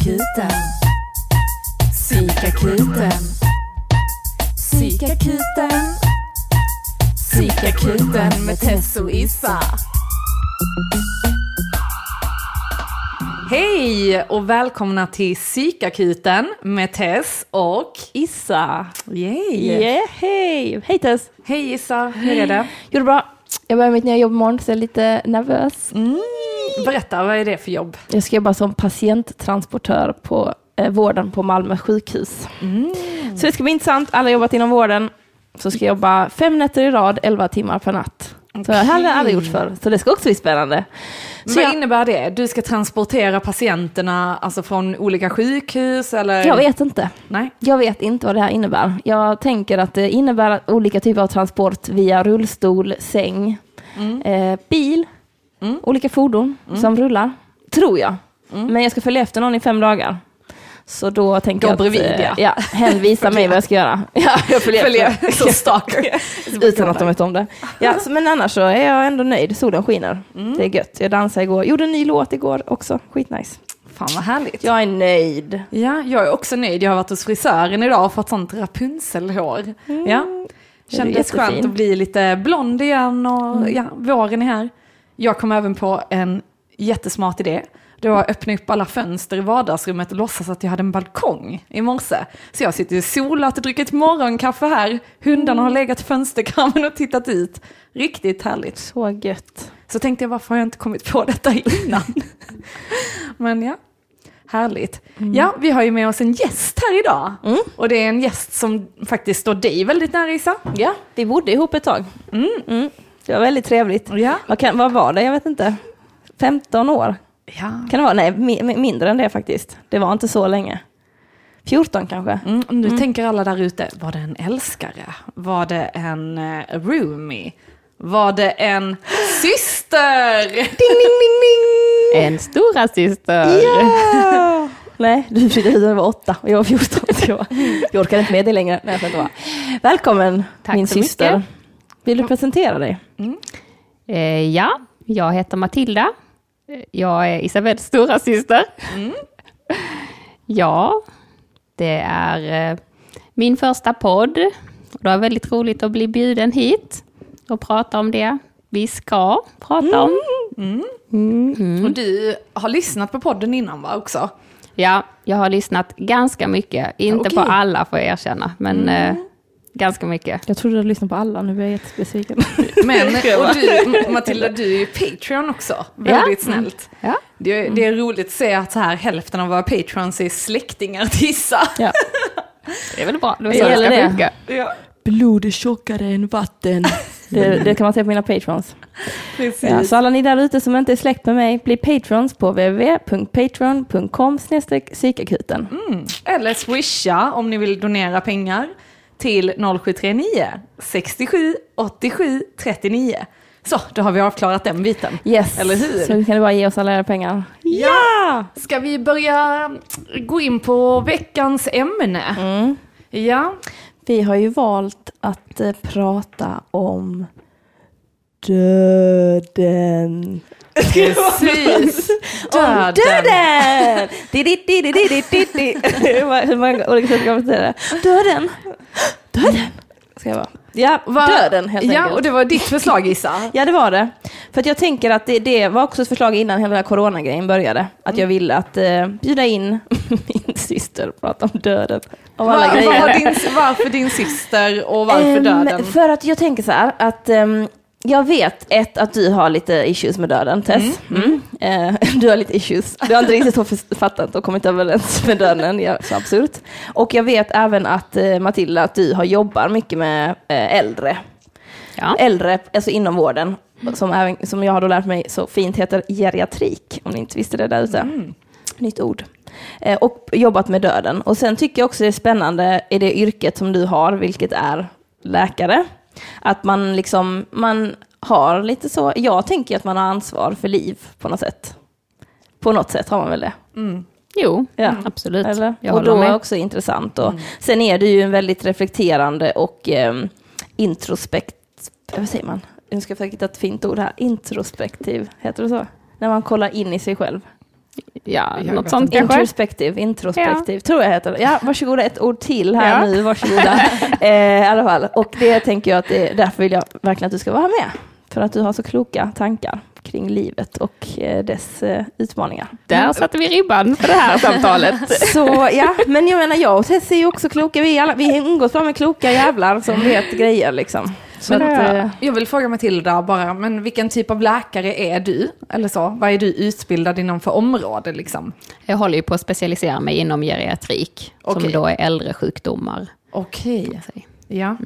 Psykakuten. Psykakuten. Psykakuten. Psykakuten med Tess och Issa. Hej och välkomna till Psykakuten med Tess och Issa. Yay. Yeah, hej! Hej Tess! Hej Issa, hur är det? Jo, det är bra. Jag börjar mitt nya jobb imorgon så jag är lite nervös. Mm. Berätta, vad är det för jobb? Jag ska jobba som patienttransportör på eh, vården på Malmö sjukhus. Mm. Så det ska bli intressant. Alla har jobbat inom vården. Så ska jag jobba fem nätter i rad, elva timmar per natt. Så det har jag aldrig gjort förr. Så det ska också bli spännande. Så vad jag, innebär det? Du ska transportera patienterna alltså från olika sjukhus eller? jag vet inte. Nej. Jag vet inte vad det här innebär. Jag tänker att det innebär olika typer av transport via rullstol, säng, Mm. eh, bil, Mm. olika fordon som rullar. Tror jag. Men jag ska följa efter någon i fem dagar. Så då tänker Gå jag bredvid, att, eh, ja. ja, hen visar mig vad jag ska göra. Ja, jag följer Följer som stalker. Utan att de vet om det. Ja, så, men annars så är jag ändå nöjd. Solen skiner. Mm. Det är gött. Jag dansade igår. Gjorde en ny låt igår också. Skitnice. Fan vad härligt. Jag är nöjd. Ja, jag är också nöjd. Jag har varit hos frisören idag och fått sånt Rapunzelhår. Ja. Kändes skönt att bli lite blond igen och ja, våren är här. Jag kom även på en jättesmart idé. Det var att öppna upp alla fönster i vardagsrummet och låtsas att jag hade en balkong i morse. Så jag sitter i solat och dricker ett morgonkaffe här. Hundarna har legat i fönsterkarmen och tittat ut. Riktigt härligt. Så gött. Så tänkte jag, varför har jag inte kommit på detta innan? Men ja, härligt. Ja, vi har ju med oss en gäst här idag. Och det är en gäst som faktiskt står dig väldigt nära Isa. Ja, vi bodde ihop ett tag. Mm. Det var väldigt trevligt. Ja. Vad, kan, vad var det? Jag vet inte. 15 år? ja. Kan det vara? Nej, mi, mi- mindre än det faktiskt. Det var inte så länge. 14 kanske. Mm, nu tänker alla där ute, var det en älskare? Var det en uh, roomie? Var det en syster? Ding, ding, ding, ding! En stora syster. Ja! Nej, du flyttade hit när du var åtta och jag var 14. Så jag, jag orkar inte med dig längre. Nej, jag. Välkommen Tack min så mycket. syster. Vill du presentera dig? Eh, ja, jag heter Matilda. Jag är Isabelles stora syster. Ja, det är eh, min första podd. Det var väldigt roligt att bli bjuden hit och prata om det vi ska prata om. Och du har lyssnat på podden innan va också? Ja, jag har lyssnat ganska mycket. Inte Okej. på alla får jag erkänna, men eh, ganska mycket. Jag trodde du lyssnade på alla, nu blir jag jättebesviken. Men, och du, Matilda, du är ju Patreon också. Väldigt Ja. snällt. Ja. Det, det är roligt att se att så här hälften av våra patrons är släktingar till Issa. Ja. Det är väl bra, det var Det så det ska det. funka. Ja, Blod är tjockare än vatten. Det, det kan man se på mina patrons. precis. Ja, så alla ni där ute som inte är släkt med mig, bli patrons på www.patreon.com psykakuten. Mm. Eller swisha om ni vill donera pengar till 0739 67 87 39. Så, då har vi avklarat den biten. Yes, Eller hur? så kan du bara ge oss alla era pengar. Ja! Ska vi börja gå in på veckans ämne? Mm. Ja, Vi har ju valt att eh, prata om döden. Precis. Döden! Hur många olika sätt kan man säga det? Döden! Döden! Ska jag vara. Ja, Va- döden helt Ja, enkelt. och det var ditt förslag Issa. Ja, det var det. För att jag tänker att det, det var också ett förslag innan hela den här coronagrejen började. Att jag ville att eh, bjuda in min syster och prata om döden. Om alla Var, grejer. var din, varför din syster och varför Ehm, döden? För att jag tänker så här att ehm, jag vet ett att du har lite issues med döden, Tess. Mm. Eh, du har lite issues. Du har inte riktigt fattat och kommit överens med döden. Ja, så absurt. Och jag vet även att eh, Matilda, att du har jobbar mycket med eh, äldre. Ja. Äldre, alltså inom vården. Som, även, som jag har då lärt mig så fint heter geriatrik, om ni inte visste det där ute. Nytt ord. Och jobbat med döden. Och sen tycker jag också det är spännande i det yrket som du har, vilket är läkare. Att man liksom, man har lite så, jag tänker att man har ansvar för liv på något sätt. På något sätt har man väl det. Jo, Ja. absolut. Eller? Jag och då är med. det också intressant. Och Sen är du ju en väldigt reflekterande och eh, introspekt... Vad säger man? Nu ska jag försöka hitta ett fint ord här. Introspektiv, heter det så? När man kollar in i sig själv. Ja, Jag något sånt kanske. Introspektiv, introspektiv, tror jag heter det. Ja, varsågoda, ett ord till här Ja. nu, varsågoda. eh, I alla fall, och det tänker jag att det, därför vill jag verkligen att du ska vara med. För att du har så kloka tankar kring livet och eh, dess eh, utmaningar. Där satte vi ribban för det här samtalet. Så ja, men jag menar jag och Tess är ju också kloka, vi, alla, vi umgås bara med kloka jävlar som vet grejer liksom. Så Men, att, eh, Jag vill fråga Matilda bara, men vilken typ av läkare är du? Eller så, vad är du utbildad inom för område liksom? Jag håller ju på att specialisera mig inom geriatrik, Okej. som då är äldre sjukdomar. Okej, säga. ja.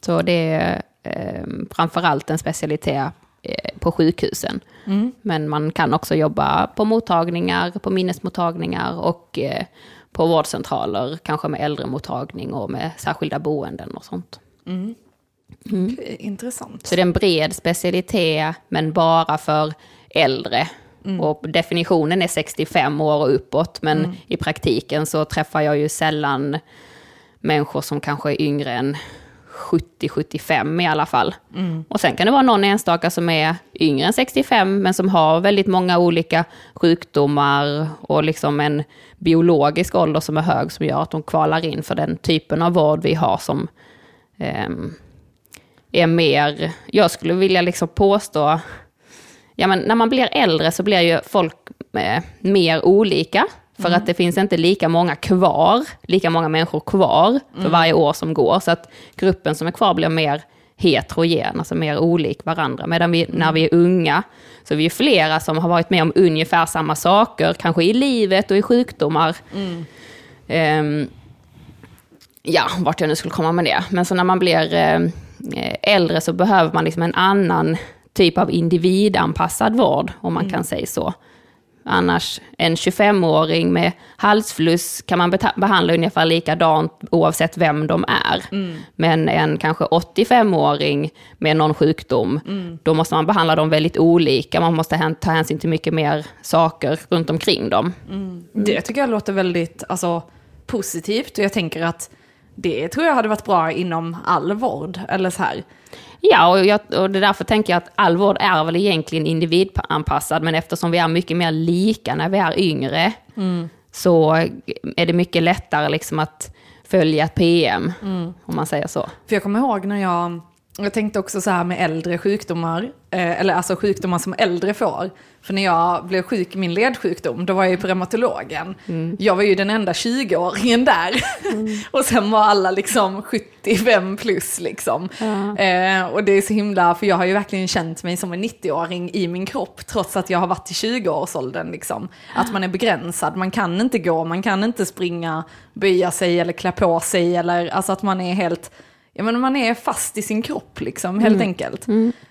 Så det är eh, framförallt en specialitet eh, på sjukhusen. Mm. Men man kan också jobba på mottagningar, på minnesmottagningar och eh, på vårdcentraler, kanske med äldremottagning och med särskilda boenden och sånt. Okej, Intressant. Så det är en bred specialitet, men bara för äldre. Och definitionen är 65 år och uppåt, men i praktiken så träffar jag ju sällan människor som kanske är yngre än 70-75 i alla fall. Och sen kan det vara någon enstaka som är yngre än 65, men som har väldigt många olika sjukdomar och liksom en biologisk ålder som är hög, som gör att de kvalar in för den typen av vård vi har som ehm, är mer, jag skulle vilja liksom påstå, ja men när man blir äldre så blir ju folk eh, mer olika. För att det finns inte lika många kvar, lika många människor kvar för varje år som går. Så att gruppen som är kvar blir mer heterogen, alltså mer olik varandra. Medan vi, när vi är unga, så är vi ju flera som har varit med om ungefär samma saker, kanske i livet och i sjukdomar. Ehm, ja, vart jag nu skulle komma med det. Men så när man blir eh, äldre så behöver man liksom en annan typ av individanpassad vård, om man kan säga så. Annars, en 25-åring med halsfluss kan man behandla ungefär likadant oavsett vem de är. Men en kanske 85-åring med någon sjukdom, då måste man behandla dem väldigt olika. Man måste ta hänsyn till mycket mer saker runt omkring dem. Det tycker jag låter väldigt alltså, positivt och jag tänker att det tror jag hade varit bra inom all vård. Eller så här. Ja, och, jag, och det är därför tänker jag att all vård är väl egentligen individanpassad, men eftersom vi är mycket mer lika när vi är yngre, så är det mycket lättare liksom att följa ett PM, om man säger så. För jag kommer ihåg när jag, jag tänkte också så här med äldre sjukdomar, eh, eller alltså sjukdomar som äldre får. För när jag blev sjuk i min ledsjukdom, då var jag ju på reumatologen. Jag var ju den enda 20-åringen där. och sen var alla liksom 75 plus liksom. Eh, och det är så himla, för jag har ju verkligen känt mig som en 90-åring i min kropp, trots att jag har varit i 20-årsåldern liksom. Att man är begränsad, man kan inte gå, man kan inte springa, böja sig eller klä på sig, eller alltså att man är helt Ja men man är fast i sin kropp liksom, helt enkelt.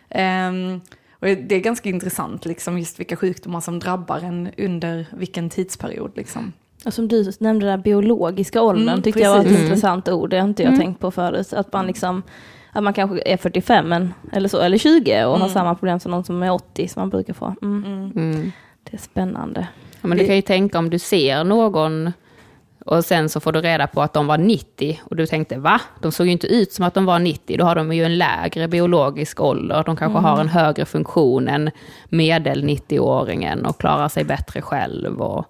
Ehm, och det är ganska intressant liksom just vilka sjukdomar som drabbar en under vilken tidsperiod liksom. Och som du nämnde, den där biologiska åldern Mm, tyckte jag var ett precis. intressant ord. Det har inte jag tänkt på förut. Att man liksom att man kanske är 45 men, eller, så, eller 20 och har samma problem som någon som är 80 som man brukar få. Mm. Mm. Det är spännande. Ja, men du kan ju tänka om du ser någon och sen så får du reda på att de var 90 och du tänkte va? De såg ju inte ut som att de var 90, då har de ju en lägre biologisk ålder. De kanske har en högre funktion än medel 90-åringen och klarar sig bättre själv och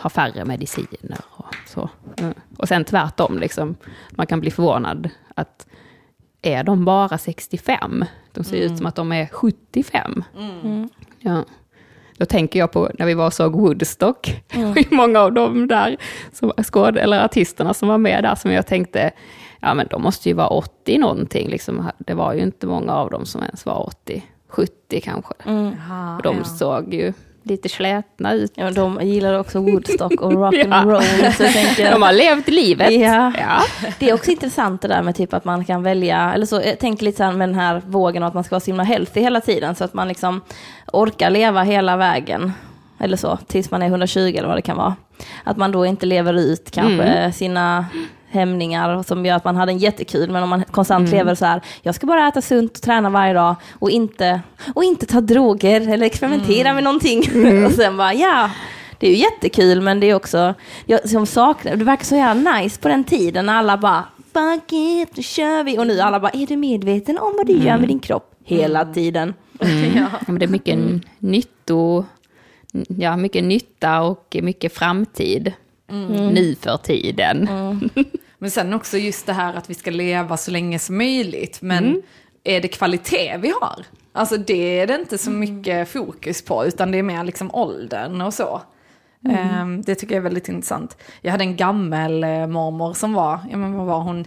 har färre mediciner och så. Mm. Och sen tvärtom, liksom, man kan bli förvånad att är de bara 65? De ser ut som att de är 75. Ja. Då tänker jag på när vi var och såg Woodstock. Mm. många av de där som, skåd, eller artisterna som var med där som jag tänkte, ja men de måste ju vara 80 någonting. Liksom. Det var ju inte många av dem som ens var 80, 70 kanske. Jaha, Och de ja. såg ju lite slätna ut. Ja, de gillar också Woodstock och rock Ja. and roll. Så tänker, De har levt livet. Ja. Ja. Det är också intressant det där med typ att man kan välja, eller så, jag tänker lite så här med den här vågen att man ska vara så himla healthy hela tiden, så att man liksom orkar leva hela vägen, eller så, tills man är 120 eller vad det kan vara. Att man då inte lever ut kanske sina hämningar som gör att man hade en jättekul, men om man konstant lever så här, jag ska bara äta sunt och träna varje dag och inte, och inte ta droger eller experimentera med någonting. och sen bara, ja, det är ju jättekul, men det är också, jag som saknar, det verkar så jävla nice på den tiden när alla bara, fuck it, nu kör vi. Och nu alla bara, är du medveten om vad du gör med din kropp? Hela tiden. Ja. Ja, men det är mycket nytto, ja, mycket nytta och mycket framtid. Mm. Nu för tiden. Men sen också just det här att vi ska leva så länge som möjligt. Men är det kvalitet vi har? Alltså det är det inte så mycket fokus på, utan det är mer liksom åldern och så. Ehm, det tycker jag är väldigt intressant. Jag hade en gammel eh, mormor som var, ja men vad var hon?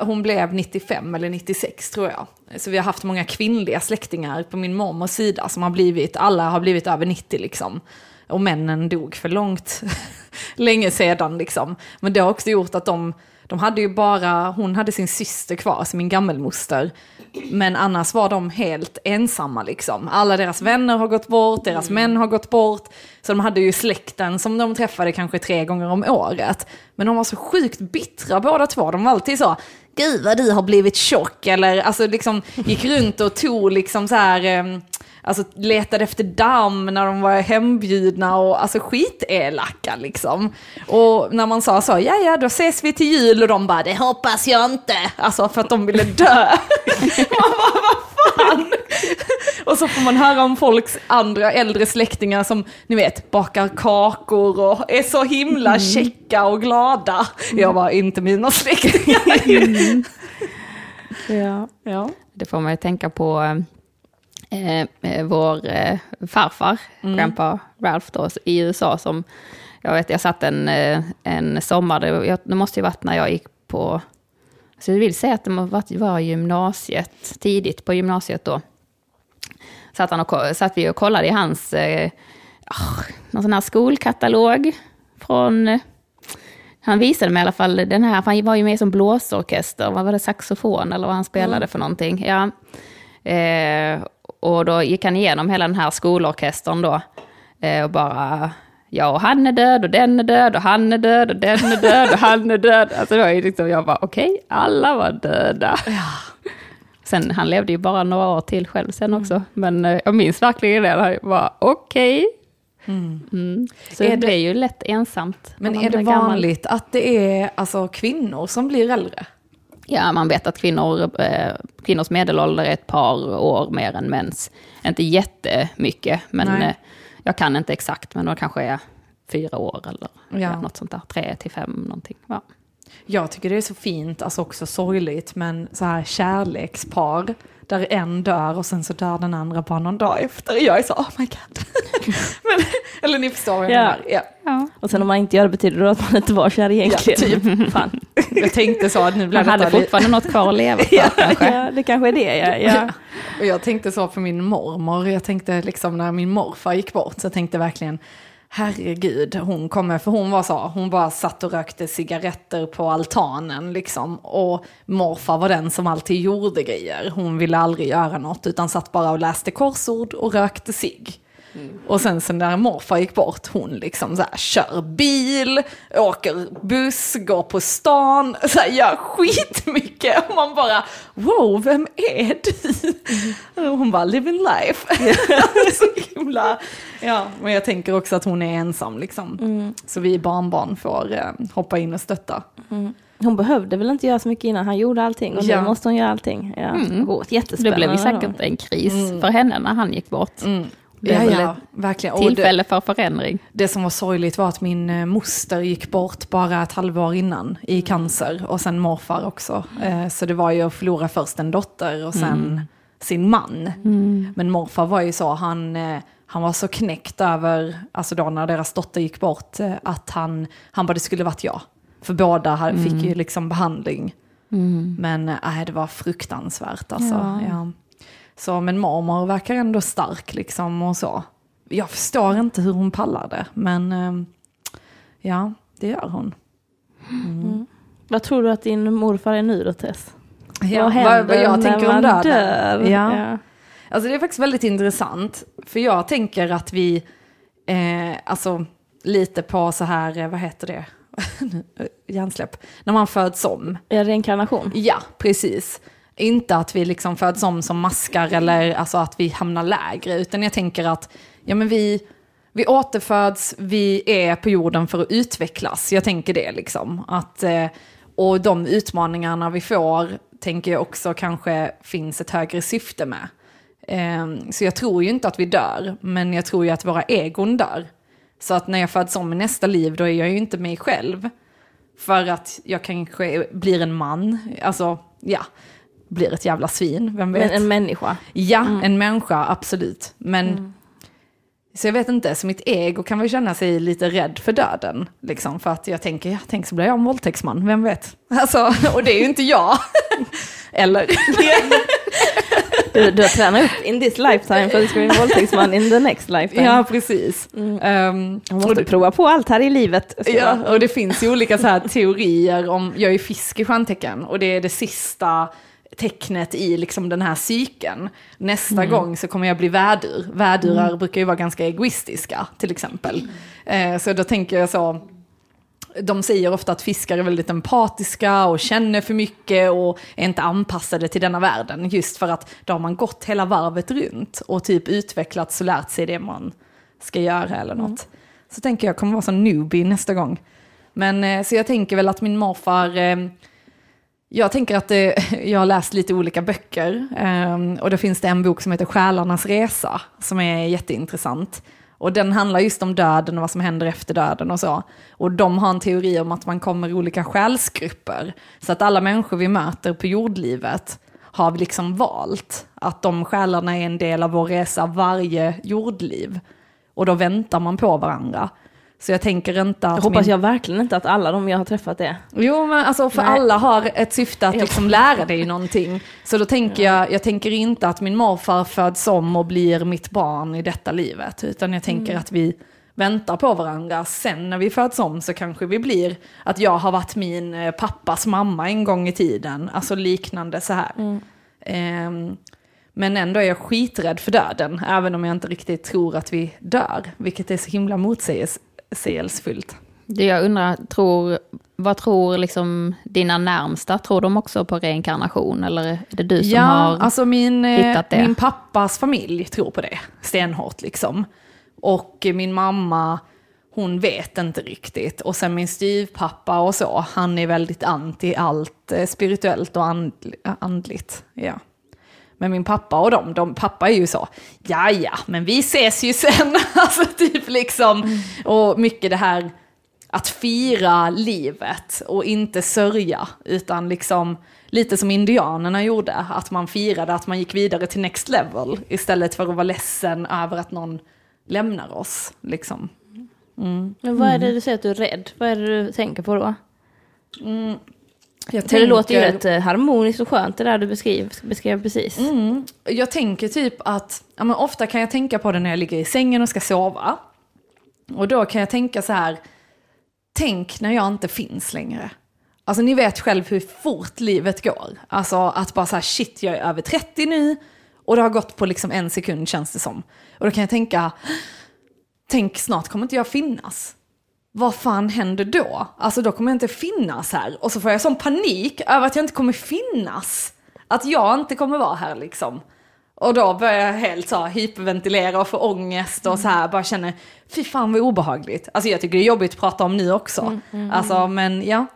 Hon blev 95 eller 96 tror jag. Så vi har haft många kvinnliga släktingar på min mormors sida som har blivit, alla har blivit över 90 liksom. Och männen dog för långt, länge sedan liksom. Men det har också gjort att de, de hade ju bara, hon hade sin syster kvar, alltså min gammelmoster. Men annars var de helt ensamma liksom. Alla deras vänner har gått bort, deras män har gått bort. Så de hade ju släkten som de träffade kanske tre gånger om året. Men de var så sjukt bittra båda två. De var alltid så, gud vad du har blivit tjock. Eller alltså liksom gick runt och tog liksom så här, eh, alltså letade efter damm när de var hembjudna och alltså skitelaka liksom. Och när man sa så, ja ja då ses vi till jul och de bara, det hoppas jag inte. Alltså för att de ville dö. man bara, vad fan? Och så får man höra om folks andra äldre släktingar som, ni vet, bakar kakor och är så himla käcka och glada. Jag var inte mina släktingar. Ja. ja. Det får man ju tänka på eh, eh, vår eh, farfar, grandpa Ralph då, i USA som, jag vet, jag satt en, eh, en sommar, det, jag, det måste ju varit när jag gick på, så jag vill säga att det var, var gymnasiet, tidigt på gymnasiet då. Satt, han och, satt vi och kollade i hans, eh, ah, någon sån här skolkatalog från han visade mig i alla fall den här, för han var ju med som blåsorkester, vad var det, saxofon eller vad han spelade för någonting. Ja. Eh, och då gick han igenom hela den här skolorkestern då. Eh, och bara, ja och han är död och den är död och han är död och den är död och han är död. Alltså var ju liksom, jag bara okej, alla var döda. Sen, han levde ju bara några år till själv sen också. Men eh, jag minns verkligen det, jag bara okej. Mm. Så Är det blir ju lätt ensamt. Men är det blir gammal. vanligt att det är alltså, kvinnor som blir äldre? Ja, man vet att kvinnor, eh, kvinnors medelålder är ett par år mer än mäns. Inte jättemycket, men Nej. eh, jag kan inte exakt, men det kanske är fyra år eller Ja. ja. något sånt där. Tre till fem någonting. Ja. Jag tycker det är så fint, alltså också sorgligt, men så här kärlekspar där en dör och sen så dör den andra bara någon dag efter. Jag är så, oh my god. men, eller ni förstår vad jag Ja. menar. Ja. Ja. Och sen om man inte gör det betyder det att man inte var kär egentligen. typ. Fan. Jag tänkte så, att nu blev Man hade fortfarande något kvar att leva för Ja, kanske. ja, det kanske är det. Ja, ja. Och jag tänkte så på min mormor, jag tänkte liksom när min morfar gick bort, så jag tänkte verkligen, herregud, hon kommer, för hon var så, hon bara satt och rökte cigaretter på altanen liksom. Och morfar var den som alltid gjorde grejer, hon ville aldrig göra något, utan satt bara och läste korsord och rökte cigg. Och sen så när morfar gick bort, hon liksom så här, kör bil, åker buss, går på stan, så här, gör skitmycket. Och man bara, wow, vem är du? Och hon bara, living life. så himla, ja, men jag tänker också att hon är ensam liksom. Så vi barnbarn får eh, hoppa in och stötta. Hon behövde väl inte göra så mycket innan han gjorde allting och Ja. nu måste hon göra allting. Ja. Mm. Det blev ju säkert en kris för henne när han gick bort. Det Ja, är väl ja, ett verkligen. Och det, tillfälle för förändring. det som var sorgligt var att min eh, moster gick bort bara ett halvår innan i cancer och sen morfar också. Eh, Så det var ju att förlora först en dotter och sen sin man. Men morfar var ju så, han, eh, han var så knäckt över, alltså då när deras dotter gick bort, att han, han bara det skulle varit jag. För båda hade- fick ju liksom behandling. Men eh, nej, det var fruktansvärt alltså. Ja. Ja. Så, men mormor verkar ändå stark liksom och så. Jag förstår inte hur hon pallar det, men eh, ja, det gör hon. Vad tror du att din morfar är nu då Tess? Ja, vad vad, händer vad jag när tänker man döden. dör? Ja. Ja. Alltså det är faktiskt väldigt intressant, för jag tänker att vi, eh, alltså lite på så här, eh, vad heter det, hjärnsläpp, när man föds om. Reinkarnation. Ja, precis. Inte att vi liksom föds om som maskar eller alltså att vi hamnar lägre, utan jag tänker att ja, men vi, vi återföds, vi är på jorden för att utvecklas. Jag tänker det liksom. Att, eh, och de utmaningarna vi får tänker jag också kanske finns ett högre syfte med. Ehm, så jag tror ju inte att vi dör, men jag tror ju att våra egon dör. Så att när jag föds om i nästa liv, då är jag ju inte mig själv. För att jag kanske blir en man, alltså ja, blir ett jävla svin, vem vet. Men en människa. Ja, en människa, absolut. Men, så jag vet inte, så mitt ego kan väl känna sig lite rädd för döden. Liksom, för att jag tänker, ja, tänk så blir jag en våldtäktsman, vem vet. Alltså, och det är ju inte jag. Eller? Du, du har tränat upp in this lifetime för att du ska bli en våldtäktsman in the next lifetime. ja, precis. Um, Man och måste det, prova på allt här i livet. Ja, och det finns ju olika så här teorier om, jag är fisk i stjärntecken, och det är det sista tecknet i liksom den här cykeln. Nästa gång så kommer jag bli vädur. Vädurar brukar ju vara ganska egoistiska till exempel. Eh, så då tänker jag så, de säger ofta att fiskar är väldigt empatiska och känner för mycket och är inte anpassade till denna världen. Just för att då har man gått hela varvet runt och typ utvecklats och lärt sig det man ska göra eller något. Så tänker jag kommer vara som newbie nästa gång. Men eh, så jag tänker väl att min morfar eh, jag tänker att det, jag har läst lite olika böcker ehm, och då finns det en bok som heter Själarnas resa som är jätteintressant. Och den handlar just om döden och vad som händer efter döden och så. Och de har en teori om att man kommer i olika själsgrupper. Så att alla människor vi möter på jordlivet har vi liksom valt att de själarna är en del av vår resa varje jordliv. Och då väntar man på varandra. Så jag tänker inte att Jag hoppas min... jag verkligen inte att alla de jag har träffat är. Jo, men alltså för Nej. alla har ett syfte att liksom lära dig någonting. Så då tänker jag, jag tänker inte att min morfar föds om och blir mitt barn i detta livet. Utan jag tänker att vi väntar på varandra. Sen när vi föds om så kanske vi blir att jag har varit min eh, pappas mamma en gång i tiden. Alltså liknande så här. Ehm, men ändå är jag skiträdd för döden, även om jag inte riktigt tror att vi dör. Vilket är så himla motsägelsefullt. Det jag undrar, tror, vad tror liksom dina närmsta? Tror de också på reinkarnation? Eller är det du som ja, har... alltså min, eh, hittat det? min pappas familj tror på det stenhårt liksom. Och min mamma, hon vet inte riktigt. Och sen min styvpappa och så, han är väldigt anti allt eh, spirituellt och andl- andligt. Ja. Men min pappa och dem, de, pappa är ju så, ja ja, men vi ses ju sen. alltså typ liksom, och mycket det här att fira livet och inte sörja, utan liksom lite som indianerna gjorde, att man firade att man gick vidare till next level istället för att vara ledsen över att någon lämnar oss. Liksom. Men vad är det du säger att du är rädd? Vad är det du tänker på då? Jag För det låter ju rätt eh, harmoniskt och skönt det där du beskrev, beskrev precis. Mm. Jag tänker typ att, ja, men ofta kan jag tänka på det när jag ligger i sängen och ska sova. Och då kan jag tänka så här, tänk när jag inte finns längre. Alltså ni vet själv hur fort livet går. Alltså att bara så här, shit jag är över 30 nu och det har gått på liksom en sekund känns det som. Och då kan jag tänka, tänk snart kommer inte jag finnas. Vad fan händer då? Alltså då kommer jag inte finnas här. Och så får jag sån panik över att jag inte kommer finnas. Att jag inte kommer vara här liksom. Och då börjar jag helt så här hyperventilera och få ångest och så här bara känner, fy fan vad obehagligt. Alltså jag tycker det är jobbigt att prata om nu också. Alltså men ja.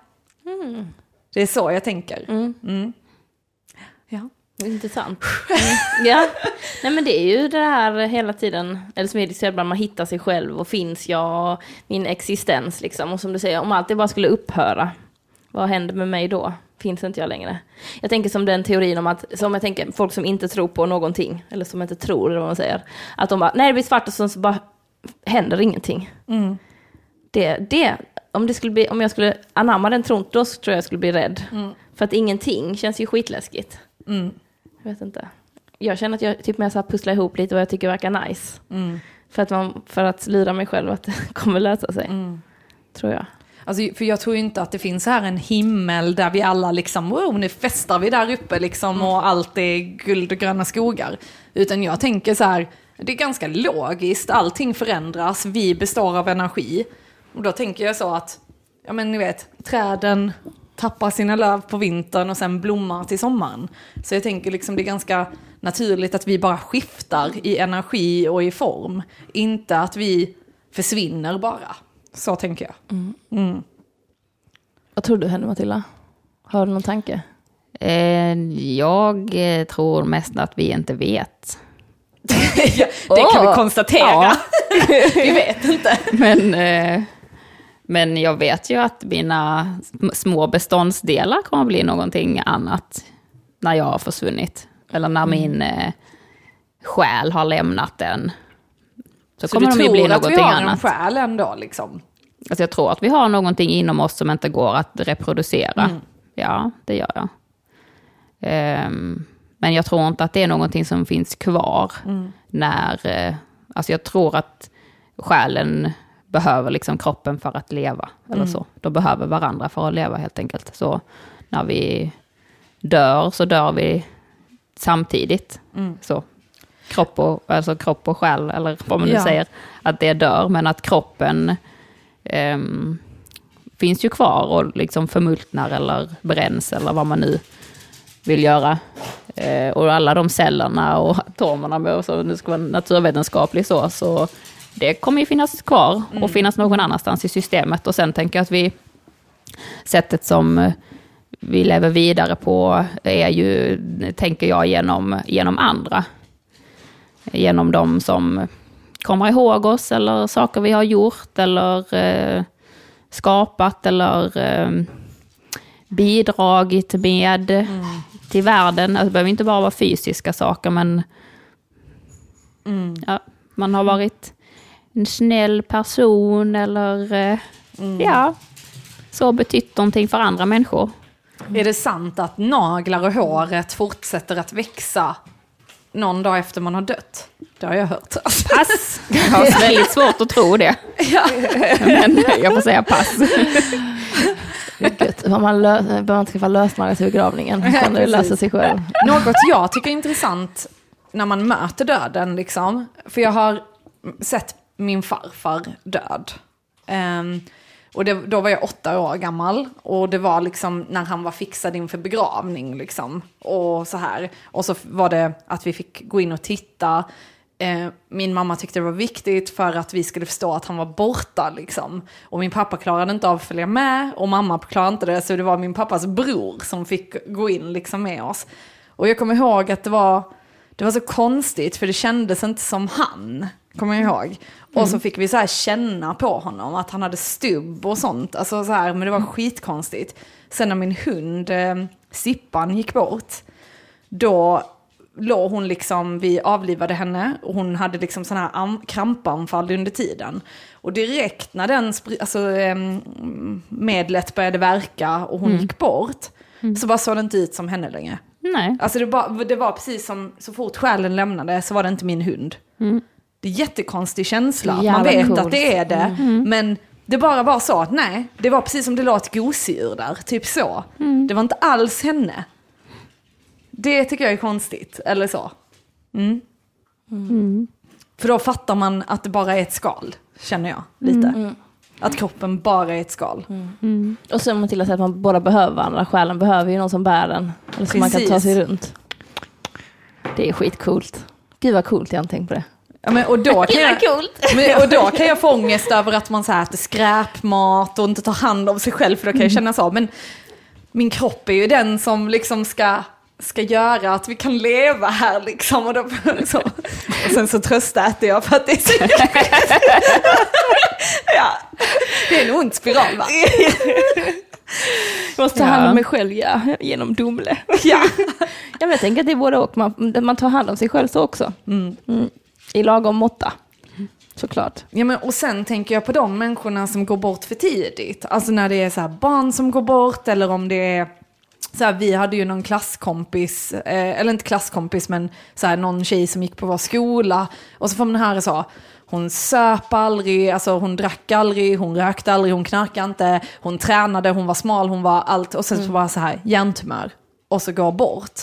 Det är så jag tänker. Mm. Intressant. Mm. Ja, nej men det är ju det här hela tiden, eller som diskuterar ibland, man hittar sig själv och finns jag, min existens liksom. Och som du säger, om allt det bara skulle upphöra, vad händer med mig då? Finns inte jag längre? Jag tänker som den teorin om att, som jag tänker, folk som inte tror på någonting, eller som inte tror, eller vad man säger, att de bara, när det blir svart och så så bara händer ingenting. Det, det, om, det skulle bli, om jag skulle anamma den tron, då tror jag jag skulle bli rädd. För att ingenting känns ju skitläskigt. Jag vet inte. Jag känner att jag typ mer så här pusslar ihop lite vad jag tycker verkar nice. För, att man, för att lura mig själv att det kommer lösa sig. Tror jag. Alltså, för jag tror inte att det finns här en himmel där vi alla liksom, wow, nu festar vi där uppe liksom och allt är guld och gröna skogar. Utan jag tänker så här, det är ganska logiskt, allting förändras, vi består av energi. Och då tänker jag så att, ja men ni vet, träden tappar sina löv på vintern och sen blommar till sommaren. Så jag tänker liksom det är ganska naturligt att vi bara skiftar i energi och i form. Inte att vi försvinner bara. Så tänker jag. Vad tror du händer Matilda? Har du någon tanke? Eh, jag eh, tror mest att vi inte vet. det kan vi Åh, konstatera. ja. vi vet inte. Men, eh, men jag vet ju att mina sm- små beståndsdelar kommer att bli någonting annat när jag har försvunnit. Eller när min eh, själ har lämnat den. Så, Så kommer du de ju bli tror att vi någonting har en annat. själ ändå liksom? Alltså jag tror att vi har någonting inom oss som inte går att reproducera. Mm. Ja, det gör jag. Ehm, men jag tror inte att det är någonting som finns kvar Mm. när... eh, alltså jag tror att själen behöver liksom kroppen för att leva. Eller Mm. så. De behöver varandra för att leva helt enkelt. Så när vi dör så dör vi samtidigt. Mm. Så. Kropp och, alltså kropp och själ, eller vad man nu Ja. säger, att det dör, men att kroppen ehm, finns ju kvar och liksom förmultnar eller bränns eller vad man nu vill göra. Eh, och alla de cellerna och atomerna, med, så det ska vara naturvetenskapligt så, så det kommer ju finnas kvar och finnas någon annanstans i systemet. Och sen tänker jag att vi, sättet som eh, vi lever vidare på är ju, tänker jag, genom, genom andra. Genom de som kommer ihåg oss eller saker vi har gjort eller eh, skapat eller eh, bidragit med till världen. Alltså, det behöver inte bara vara fysiska saker, men ja, man har varit en snäll person eller eh, ja, så betytt någonting för andra människor. Är det sant att naglar och håret fortsätter att växa någon dag efter man har dött? Det har jag hört. Pass! Jag har väldigt svårt att tro det. Men jag får säga pass. Gött. Man behöver man inte skaffa lösnaglar till begravningen. Kan det lösa sig själv. Något jag tycker är intressant när man möter döden, liksom. För jag har sett min farfar död. Um, och det, då var jag åtta år gammal. Och det var liksom när han var fixad inför begravning. Liksom. Och så här. Och så var det att vi fick gå in och titta. Eh, min mamma tyckte det var viktigt för att vi skulle förstå att han var borta. Liksom. Och min pappa klarade inte av att följa med. Och mamma klarade inte det. Så det var min pappas bror som fick gå in liksom med oss. Och jag kommer ihåg att det var, det var så konstigt för det kändes inte som han. Kommer jag ihåg. Och så fick vi så här känna på honom att han hade stubb och sånt. Alltså så här, men det var skitkonstigt. Sen när min hund eh, Sippan gick bort, då låg hon liksom, vi avlivade henne och hon hade liksom sådana här am- krampanfall under tiden. Och direkt när den alltså, em, medlet började verka och hon gick bort, så bara såg det inte ut som henne längre. Nej. Alltså det, bara, det var precis som, så fort själen lämnade så var det inte min hund. Det är jättekonstig känsla, man Jävla vet coolt. att det är det, men det bara var så att nej, det var precis som det låg ett gosedjur där, typ så. Det var inte alls henne. Det tycker jag är konstigt, eller så. Mm. För då fattar man att det bara är ett skal, känner jag lite. Att kroppen bara är ett skal. Och som Matilda säger, att man båda behöver varandra. Själen behöver ju någon som bär den. Eller som man kan ta sig runt. Det är skitcoolt. Gud vad coolt, jag har inte tänkt på det. Ja, men, och, då kan jag, men, och då kan jag få ångest över att man så här äter skräpmat och inte tar hand om sig själv, för då kan jag känna så. Men min kropp är ju den som liksom ska, ska göra att vi kan leva här liksom. Och, då, så. och sen så tröstäter jag för att det är så ja, Det är en ond spiral va? Jag måste ta hand om mig själv, ja. Genom Dumle. Ja. Ja, men jag tänker att det är både och. Man, man tar hand om sig själv så också. Mm. I lagom måtta. Såklart. Ja, men, och sen tänker jag på de människorna som går bort för tidigt. Alltså när det är så barn som går bort eller om det är så här, vi hade ju någon klasskompis, eh, eller inte klasskompis men så här, någon tjej som gick på vår skola och så får man höra så, hon söp aldrig, alltså hon drack aldrig, hon rökte aldrig, hon knarkade inte, hon tränade, hon var smal, hon var allt och sen så bara så här hjärntumör och så går bort.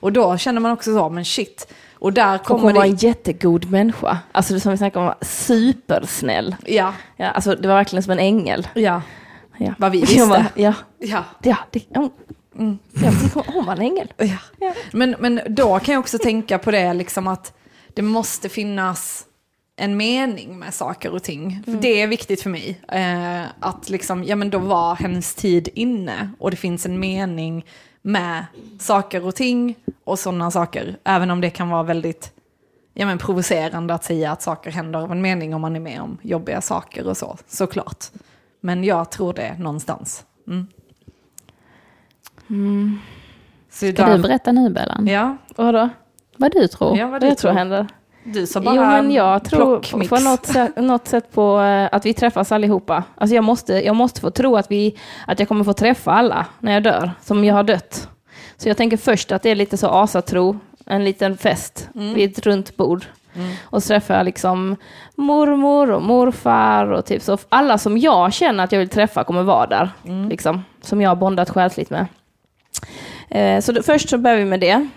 Och då känner man också så, men shit. Och där kommer hon var en jättegod människa. Alltså det som vi snackade om, supersnäll. Ja, Ja, alltså det var verkligen som en ängel. ja. Ja. Vad vi visste. bara, ja, ja. ja, det, hon, ja, hon, var en ängel. Ja. Men, men då kan jag också tänka på det liksom att det måste finnas en mening med saker och ting. För det är viktigt för mig. Eh, att liksom, ja men då var hennes tid inne och det finns en mening med saker och ting och sådana saker. Även om det kan vara väldigt ja, men provocerande att säga att saker händer av en mening om man är med om jobbiga saker och så, såklart. Men jag tror det någonstans. Mm. Så Ska du berätta nu Bellan? Ja, Vadå? Vad du tror? Ja, vad Vad du jag tror tror. händer? Du sa bara Jo, men jag tror på något sätt, något sätt på eh, att vi träffas allihopa. Alltså jag måste, jag måste få tro att, vi, att jag kommer få träffa alla när jag dör, som jag har dött. Så jag tänker först att det är lite så asatro, en liten fest vid ett runt bord. Och så träffar jag liksom mormor och morfar och typ så. Alla som jag känner att jag vill träffa kommer vara där. Liksom, som jag har bondat själsligt med. Eh, så då, först så börjar vi med det.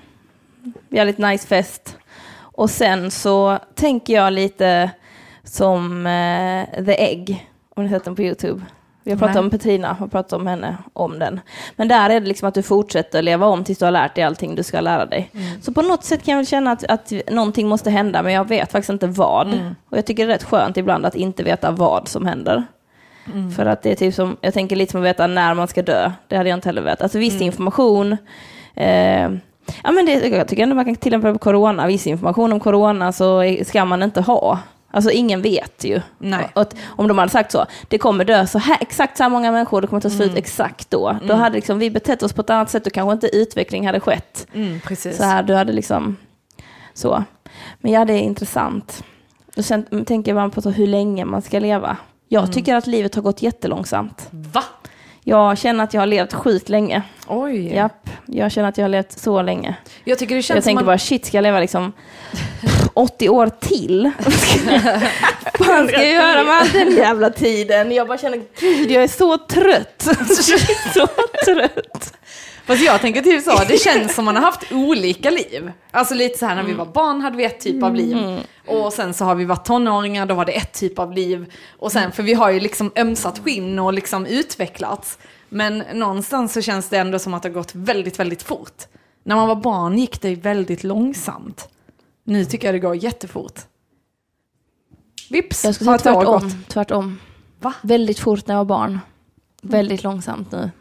Vi har lite nice fest. Och sen så tänker jag lite som eh, The Egg, om ni sett den på YouTube. Vi har pratat Nej. om Petrina, har pratat om henne, om den. Men där är det liksom att du fortsätter leva om tills du har lärt dig allting du ska lära dig. Så på något sätt kan jag väl känna att, att någonting måste hända, men jag vet faktiskt inte vad. Och jag tycker det är rätt skönt ibland att inte veta vad som händer. För att det är typ som, jag tänker lite som att veta när man ska dö. Det hade jag inte heller vetat. Alltså viss information. Eh, ja men det, jag tycker ändå man kan tillämpa det på corona. Viss information om corona så ska man inte ha. Alltså ingen vet ju. Nej. Att, om de hade sagt så, det kommer dö så här, exakt så här många människor, det kommer ta slut exakt då. Då hade liksom vi betett oss på ett annat sätt och kanske inte utveckling hade skett. Mm, precis. Så här, du hade liksom så. Men ja, det är intressant. Och sen tänker bara på hur länge man ska leva. Jag tycker att livet har gått jättelångsamt. Va? Jag känner att jag har levt sjukt länge. Oj. Japp, jag känner att jag har levt så länge. Jag tycker det känns Jag tänker man... bara, shit, ska jag leva liksom 80 år till? Vad fan ska jag göra med all den jävla tiden? Jag bara känner, gud, jag är så trött. Så trött. Fast jag tänker typ så, det känns som man har haft olika liv. Alltså lite så här när vi var barn hade vi ett typ av liv. Och sen så har vi varit tonåringar, då var det ett typ av liv. Och sen, för vi har ju liksom ömsat skinn och liksom utvecklats. Men någonstans så känns det ändå som att det har gått väldigt, väldigt fort. När man var barn gick det väldigt långsamt. Nu tycker jag det går jättefort. Vips, Jag skulle har säga tvärtom. tvärtom. Va? Väldigt fort när jag var barn. Väldigt långsamt nu.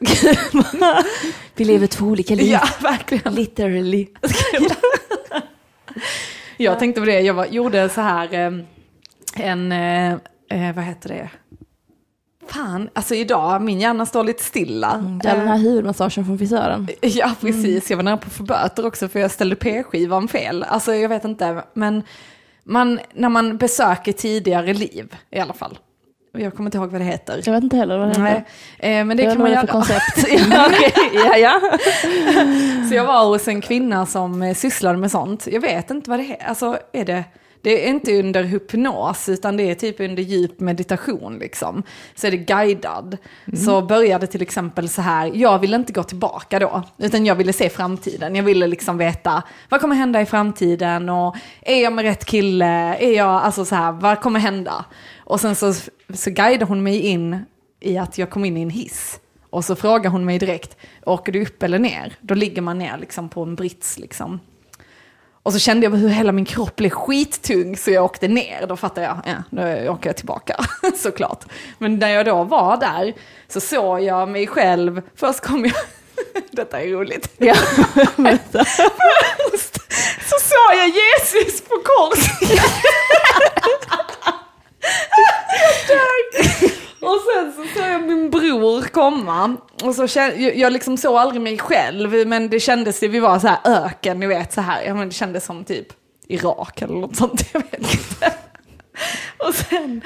Vi lever två olika liv. Ja, verkligen. Literally. Jag tänkte på det, jag var, gjorde så här eh, en, eh, eh, vad heter det? Fan, alltså idag, min hjärna står lite stilla. Det är den här huvudmassagen från frisören. Ja, precis. Jag var nära på att få böter också för jag ställde p-skivan fel. Alltså jag vet inte, men man, när man besöker tidigare liv i alla fall. Jag kommer inte ihåg vad det heter. Jag vet inte heller vad det Nej, heter. eh, men det Jag kan man göra. koncept. ja, ja, ja. Så jag var hos en kvinna som eh, sysslade med sånt. Jag vet inte vad det är. Alltså är det... Det är inte under hypnos utan det är typ under djup meditation liksom. Så är det guidad. Så började till exempel så här, jag ville inte gå tillbaka då, utan jag ville se framtiden. Jag ville liksom veta, vad kommer hända i framtiden och är jag med rätt kille? Är jag, alltså så här, vad kommer hända? Och sen så, så guidade hon mig in i att jag kom in i en hiss. Och så frågar hon mig direkt, åker du upp eller ner? Då ligger man ner liksom på en brits liksom. Och så kände jag hur hela min kropp blev skittung så jag åkte ner. Då fattade jag, ja, åker jag tillbaka såklart. Men när jag då var där så såg jag mig själv, först kom jag, detta är roligt. ja. Så såg jag Jesus på korset. Jag. Och sen så såg jag min bror komma. Och så kände, jag, jag liksom såg aldrig mig själv, men det kändes, vi var så här öken, ni vet så här, ja, men det kändes som typ Irak eller något sånt, jag vet inte. Och sen,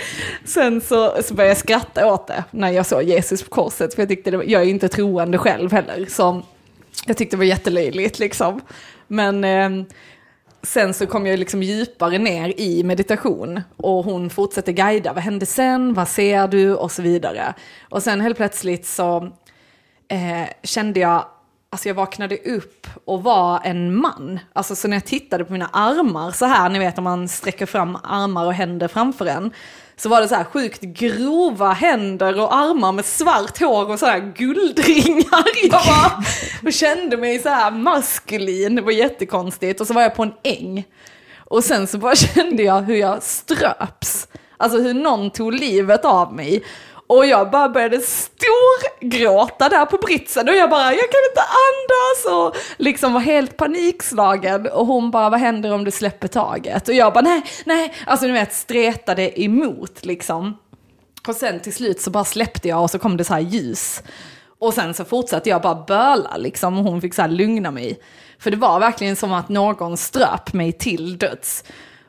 sen så, så började jag skratta åt det när jag såg Jesus på korset, för jag tyckte det var, jag är inte troende själv heller, så jag tyckte det var jättelöjligt liksom. Men eh, sen så kom jag liksom djupare ner i meditation och hon fortsätter guida. Vad hände sen? Vad ser du? Och så vidare. Och sen helt plötsligt så eh, kände jag, alltså jag vaknade upp och var en man. Alltså så när jag tittade på mina armar så här, ni vet om man sträcker fram armar och händer framför en. Så var det så här sjukt grova händer och armar med svart hår och så här guldringar. Jag bara, och kände mig så här maskulin, det var jättekonstigt. Och så var jag på en äng. Och sen så bara kände jag hur jag ströps. Alltså hur någon tog livet av mig. Och jag bara började storgråta där på britsen och jag bara, jag kan inte andas och liksom var helt panikslagen. Och hon bara, vad händer om du släpper taget? Och jag bara, nej, nej, alltså du vet, stretade emot liksom. Och sen till slut så bara släppte jag och så kom det så här ljus. Och sen så fortsatte jag bara böla liksom och hon fick så här lugna mig. För det var verkligen som att någon ströp mig till döds.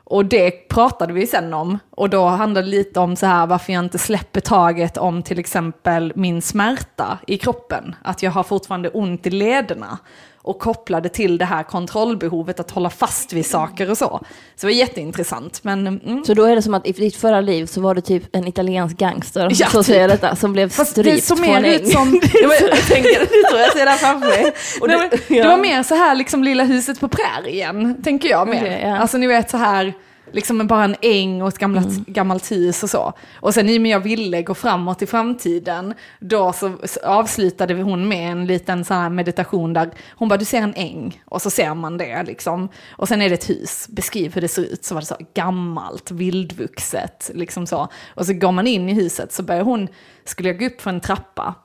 Och det pratade vi sen om. Och då handlade det lite om så här varför jag inte släpper taget om till exempel min smärta i kroppen. Att jag har fortfarande ont i lederna och kopplade till det här kontrollbehovet att hålla fast vid saker och så. Så det var jätteintressant. Men, mm. Så då är det som att i ditt förra liv så var du typ en italiensk gangster, Ja, så typ. säger detta, som blev Fast det strypt såg på mer en ut äng. som... Det var, jag tänker, det tror jag ser det här framför mig. Och Nej, det, men, ja. det var mer så här liksom lilla huset på prärien, tänker jag mer. Okej, ja. Alltså ni vet så här, liksom bara en äng och ett gammalt, Mm. gammalt hus och så. Och sen i och med jag ville gå framåt i framtiden, då så avslutade hon med en liten så här meditation där hon bara, du ser en äng och så ser man det liksom. Och sen är det ett hus, beskriv hur det ser ut. Så var det så gammalt, vildvuxet, liksom så. Och så går man in i huset så börjar hon, skulle jag gå upp för en trappa,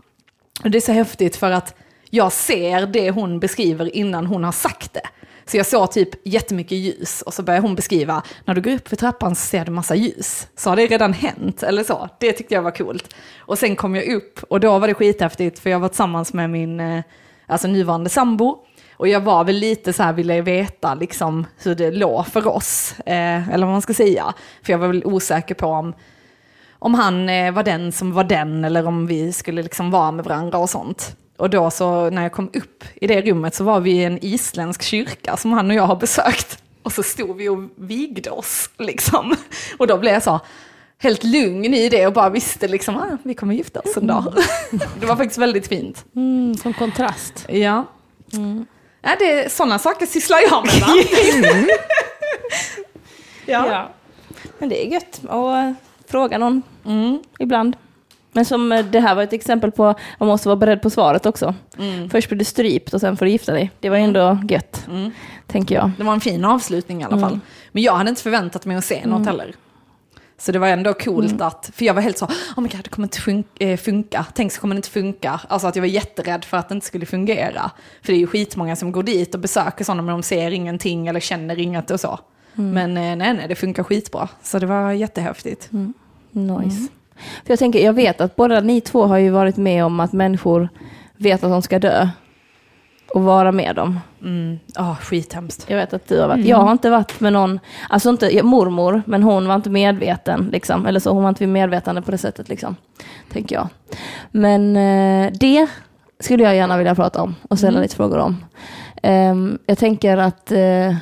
och det är så häftigt för att jag ser det hon beskriver innan hon har sagt det. Så jag såg typ jättemycket ljus och så började hon beskriva, när du går upp för trappan så ser du massa ljus. Så har det redan hänt, eller så. Det tyckte jag var coolt. Och sen kom jag upp och då var det skithäftigt för jag var tillsammans med min eh, alltså nuvarande sambo. Och jag var väl lite så här, ville veta liksom hur det låg för oss, eh, eller vad man ska säga. För jag var väl osäker på om om han eh, var den som var den eller om vi skulle liksom vara med varandra och sånt. Och då så när jag kom upp i det rummet så var vi i en isländsk kyrka som han och jag har besökt. Och så stod vi och vigde oss liksom. Och då blev jag så helt lugn i det och bara visste liksom ah, vi kommer gifta oss en dag. det var faktiskt väldigt fint. Mm, som kontrast. Ja. Ja, det är, sådana saker sysslar jag med va? ja. Ja. Men det är gött att fråga någon Mm. ibland. Men som eh, det här var ett exempel på, man måste vara beredd på svaret också. Först blir du strypt och sen får du gifta dig. Det var ju ändå gött, Mm. tänker jag. Det var en fin avslutning i alla fall. Men jag hade inte förväntat mig att se något heller. Så det var ändå coolt att, för jag var helt så, oh my god det kommer inte eh, funka, tänk så kommer det inte funka. Alltså att jag var jätterädd för att det inte skulle fungera. För det är ju skitmånga som går dit och besöker sådana men de ser ingenting eller känner inget och så. Men eh, nej, nej, det funkar skitbra. Så det var jättehäftigt. Nice. För jag tänker, jag vet att båda ni två har ju varit med om att människor vet att de ska dö. Och vara med dem. Mm. Oh, skithemskt. Jag vet att du har varit, jag har inte varit med någon, alltså inte mormor, men hon var inte medveten liksom. Eller så, hon var inte medvetande på det sättet liksom. Tänker jag. Men eh, det skulle jag gärna vilja prata om och ställa lite frågor om. Ehm, jag tänker att eh,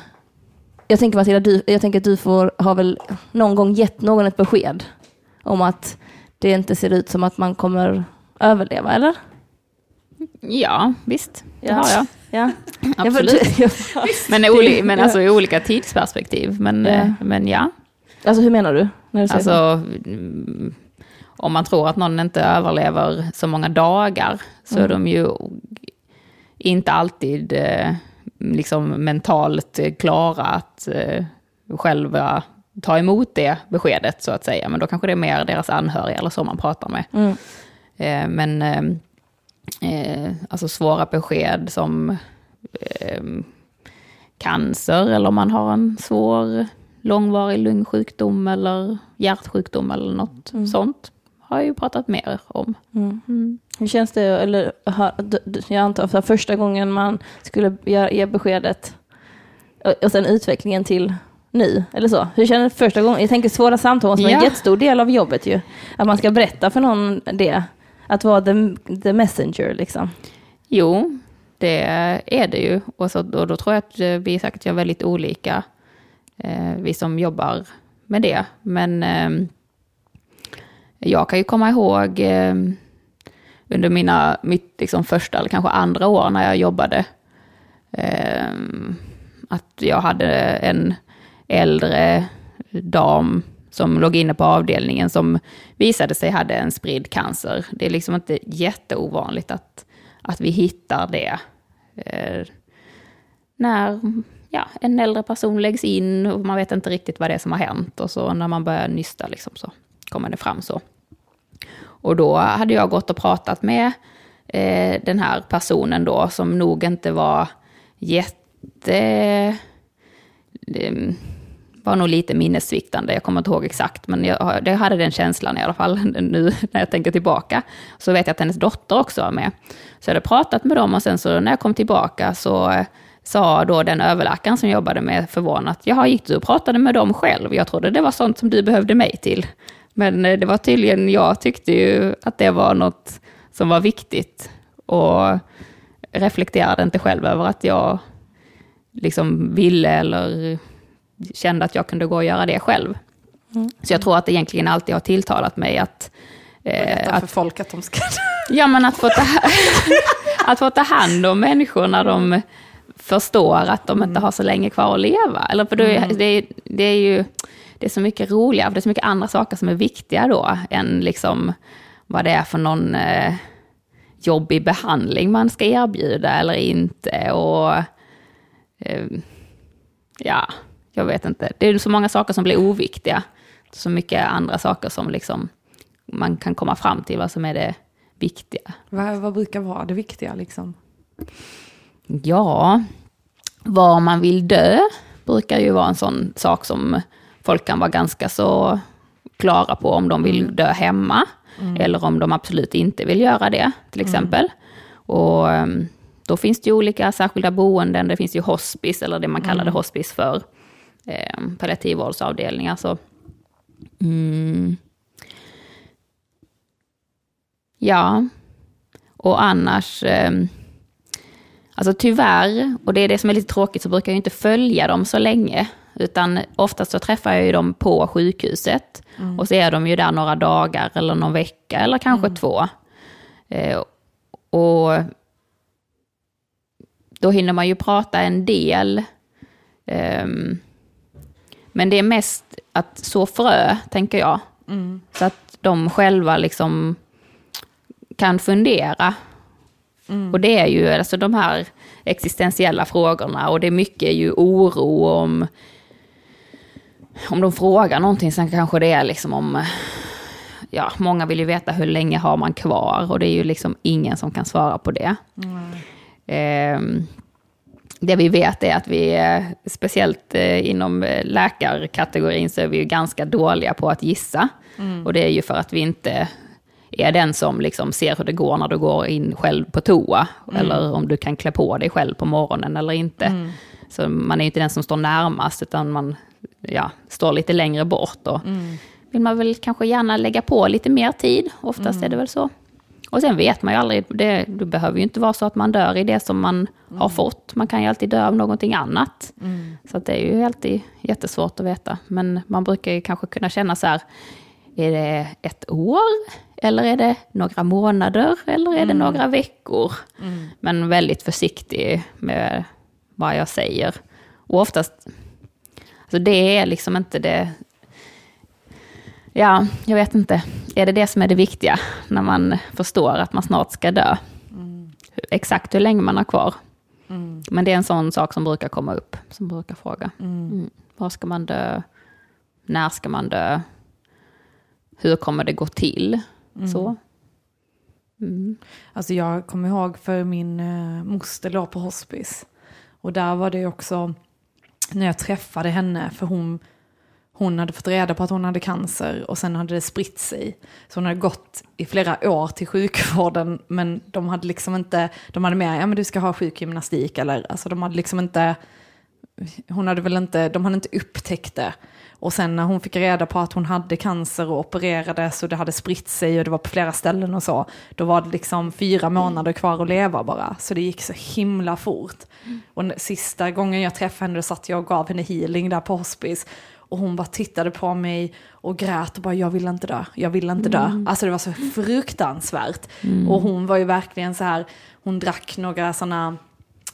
jag tänker Matilda, du, jag tänker att du får, har väl någon gång gett någon ett besked om att det inte ser ut som att man kommer överleva, eller? Ja, visst. Det Ja. har jag. Ja, Absolut. Men, i oli- men alltså i olika tidsperspektiv. Men Ja. ja, men ja. alltså hur menar du? När du säger så? Alltså, mm, om man tror att någon inte överlever så många dagar så är de ju inte alltid eh, liksom mentalt eh, klara att eh, själva ta emot det beskedet så att säga. Men då kanske det är mer deras anhöriga eller så man pratar med. Mm. Eh, men eh, eh, alltså svåra besked som eh, cancer eller om man har en svår långvarig lungsjukdom eller hjärtsjukdom eller något sånt har jag ju pratat mer om. Mm. Hur känns det, eller jag antar för första gången man skulle ge, beskedet och sen utvecklingen till nu, eller så. Hur kändes det första gången? Jag tänker svåra samtal som är en Ja. jättestor del av jobbet ju. Att man ska berätta för någon det. Att vara the, the messenger liksom. Jo, det är det ju. Och, så, och då tror jag att eh, vi säkert gör väldigt olika, eh, vi som jobbar med det. Men eh, jag kan ju komma ihåg eh, under mina, mitt liksom första eller kanske andra år när jag jobbade, eh, att jag hade en äldre dam som låg inne på avdelningen som visade sig hade en spridd cancer. Det är liksom inte jätteovanligt att, att vi hittar det eh, när ja, en äldre person läggs in och man vet inte riktigt vad det är som har hänt. Och så när man börjar nysta liksom, så kommer det fram så. Och då hade jag gått och pratat med eh, den här personen då, som nog inte var jätte... Eh, var nog lite minnessviktande, jag kommer inte ihåg exakt, men jag, jag hade den känslan i alla fall nu när jag tänker tillbaka. Så vet jag att hennes dotter också var med. Så jag hade pratat med dem och sen så när jag kom tillbaka så eh, sa då den överläkaren som jobbade med förvånat, jaha, gick du och pratade med dem själv? Jag trodde det var sånt som du behövde mig till. Men eh, det var tydligen, jag tyckte ju att det var något som var viktigt och reflekterade inte själv över att jag liksom ville eller kände att jag kunde gå och göra det själv. Mm. Så jag tror att det egentligen alltid har tilltalat mig att... Eh, att för folk att de ska... ja, men att få, ta, att få ta hand om människor när de förstår att de inte mm. har så länge kvar att leva. Eller för det, mm. det, det är ju det är så mycket roligare, för det är så mycket andra saker som är viktiga då, än liksom vad det är för någon eh, jobbig behandling man ska erbjuda eller inte. Och eh, ja, jag vet inte. Det är så många saker som blir oviktiga. Så mycket andra saker som liksom man kan komma fram till vad som är det viktiga. Vad, vad brukar vara det viktiga liksom? Ja, var man vill dö brukar ju vara en sån sak som folk kan vara ganska så klara på om de vill mm. dö hemma. Mm. Eller om de absolut inte vill göra det, till mm. exempel. Mm. Och ehm, då finns det ju olika särskilda boenden, det finns ju hospice, eller det man kallade mm. hospice för, eh, palliativvårdsavdelningar. Så, mm. Ja, och annars, eh, alltså tyvärr, och det är det som är lite tråkigt, så brukar jag inte följa dem så länge. Utan oftast så träffar jag ju dem på sjukhuset. Mm. Och så är de ju där några dagar eller någon vecka eller kanske mm. två. Eh, och då hinner man ju prata en del. Um, men det är mest att så frö, tänker jag. Mm. Så att de själva liksom kan fundera. Mm. Och det är ju alltså de här existentiella frågorna och det är mycket ju oro om om de frågar någonting, sen kanske det är liksom om... Ja, många vill ju veta hur länge har man kvar och det är ju liksom ingen som kan svara på det. Mm. Eh, det vi vet är att vi, speciellt eh, inom läkarkategorin, så är vi ju ganska dåliga på att gissa. Mm. Och det är ju för att vi inte är den som liksom ser hur det går när du går in själv på toa. Mm. Eller om du kan klä på dig själv på morgonen eller inte. Mm. Så man är ju inte den som står närmast, utan man ja, står lite längre bort. Och mm. vill man väl kanske gärna lägga på lite mer tid, oftast mm. är det väl så. Och sen vet man ju aldrig, det, det behöver ju inte vara så att man dör i det som man mm. har fått. Man kan ju alltid dö av någonting annat. Mm. Så det är ju alltid jättesvårt att veta. Men man brukar ju kanske kunna känna så här, är det ett år? Eller är det några månader? Eller är det mm. några veckor? Mm. Men väldigt försiktig med vad jag säger. Och oftast så det är liksom inte det... Ja, jag vet inte. Är det det som är det viktiga när man förstår att man snart ska dö? Mm. Exakt hur länge man har kvar. Mm. Men det är en sån sak som brukar komma upp, som brukar fråga. Mm. mm. Var ska man dö? När ska man dö? Hur kommer det gå till? Mm. Så. Mm. Alltså jag kommer ihåg för min uh, moster låg på hospice. Och där var det också när jag träffade henne, för hon, hon hade fått reda på att hon hade cancer och sen hade det spritt sig. Så hon hade gått i flera år till sjukvården men de hade liksom inte, de hade med, ja men du ska ha sjukgymnastik eller, alltså de hade liksom inte, hon hade väl inte, de hade inte upptäckt det. Och sen när hon fick reda på att hon hade cancer och opererades och det hade spritt sig och det var på flera ställen och så, då var det liksom fyra månader kvar att leva bara. Så det gick så himla fort. Mm. Och sista gången jag träffade henne satt jag och gav henne healing där på hospice. Och hon bara tittade på mig och grät och bara jag vill inte dö, jag vill inte dö. Mm. Alltså det var så fruktansvärt. Mm. Och hon var ju verkligen så här, hon drack några sådana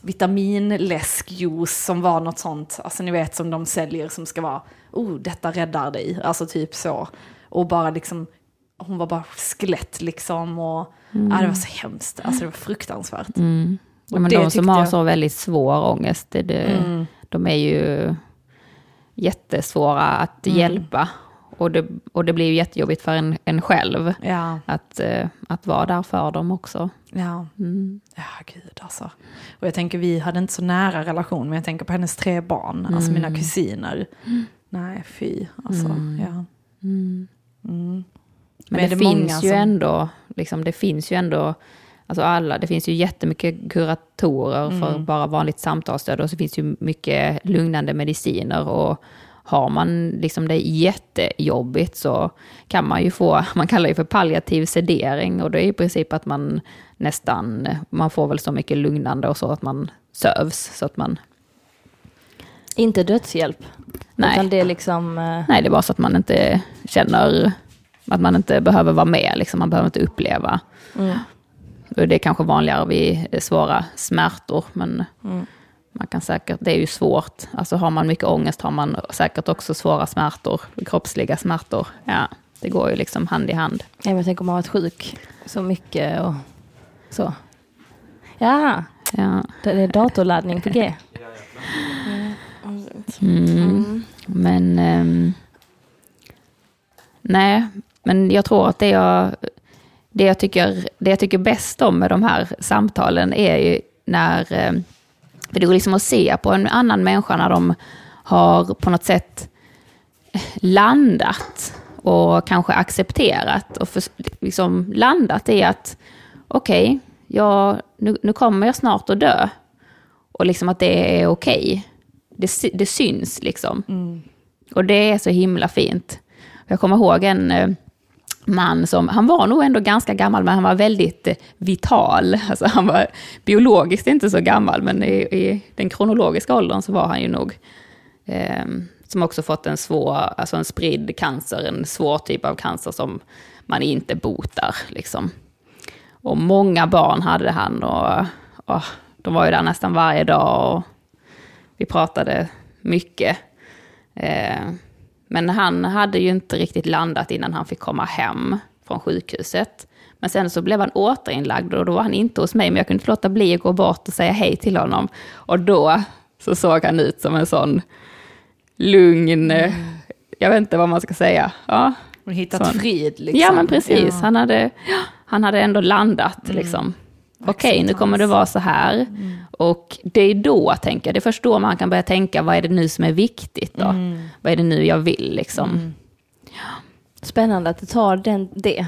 vitaminläskjuice som var något sånt, alltså ni vet som de säljer som ska vara, oh detta räddar dig, alltså typ så. Och bara liksom, hon var bara skelett liksom och mm. ja, det var så hemskt, alltså det var fruktansvärt. Mm. Ja, men de som har jag... så väldigt svår ångest, det, det, mm. de är ju jättesvåra att mm. hjälpa. och, det, och det blir ju jättejobbigt för en, en själv Ja, att, eh, att vara där för dem också. ja. Mm. Ja, gud alltså. Och jag tänker, vi hade inte så nära relation, men jag tänker på hennes tre barn, alltså mina kusiner. Nej, fy. Alltså, ja. Mm. Mm. Men, är det, det finns ju som- ändå, liksom, det finns ju ändå, alltså alla, det finns ju jättemycket kuratorer för Mm. bara vanligt samtalsstöd och så finns ju mycket lugnande mediciner och har man liksom det jättejobbigt så kan man ju få, man kallar det för palliativ sedering och det är i princip att man nästan, man får väl så mycket lugnande och så att man sövs så att man, Inte dödshjälp. Nej. Utan det är liksom... eh, nej det är bara så att man inte känner att man inte behöver vara med, liksom, man behöver inte uppleva Mm. Det är kanske vanligare vid svåra smärtor, men Mm. man kan säkert, det är ju svårt. Alltså har man mycket ångest har man säkert också svåra smärtor, kroppsliga smärtor. Ja, det går ju liksom hand i hand. Ja, jag tänker om man har varit sjuk så mycket och så. Ja, Ja. det är datorladdning på G. Mm. Men, ehm, nej, men jag tror att det jag, det, jag tycker, det jag tycker bäst om med de här samtalen är ju när, ehm, för det går liksom att se på en annan människa när de har på något sätt landat och kanske accepterat och för, liksom landat i att okej, jag, nu, nu kommer jag snart att dö. Och liksom att det är okej. Det, sy- det syns liksom. Och det är så himla fint. Jag kommer ihåg en eh, man som, han var nog ändå ganska gammal, men han var väldigt eh, vital. Alltså han var biologiskt inte så gammal, men i, i den kronologiska åldern så var han ju nog eh, som också fått en svår, alltså en spridd cancer, en svår typ av cancer som man inte botar. Liksom. Och många barn hade han och, och de var ju där nästan varje dag och vi pratade mycket. Eh, men han hade ju inte riktigt landat innan han fick komma hem från sjukhuset. Men sen så blev han återinlagd och då var han inte hos mig, men jag kunde inte låta bli att gå bort och säga hej till honom. Och då så såg han ut som en sån lugn, eh, jag vet inte vad man ska säga. Ja, Och hittat Sån. frid liksom. ja men precis, Ja. han, hade, han hade ändå landat liksom. Okej, nu kommer det vara så här. Och det är då, tänker jag, det är först då man kan börja tänka, vad är det nu som är viktigt då? Vad är det nu jag vill liksom? Spännande att det tar den, det.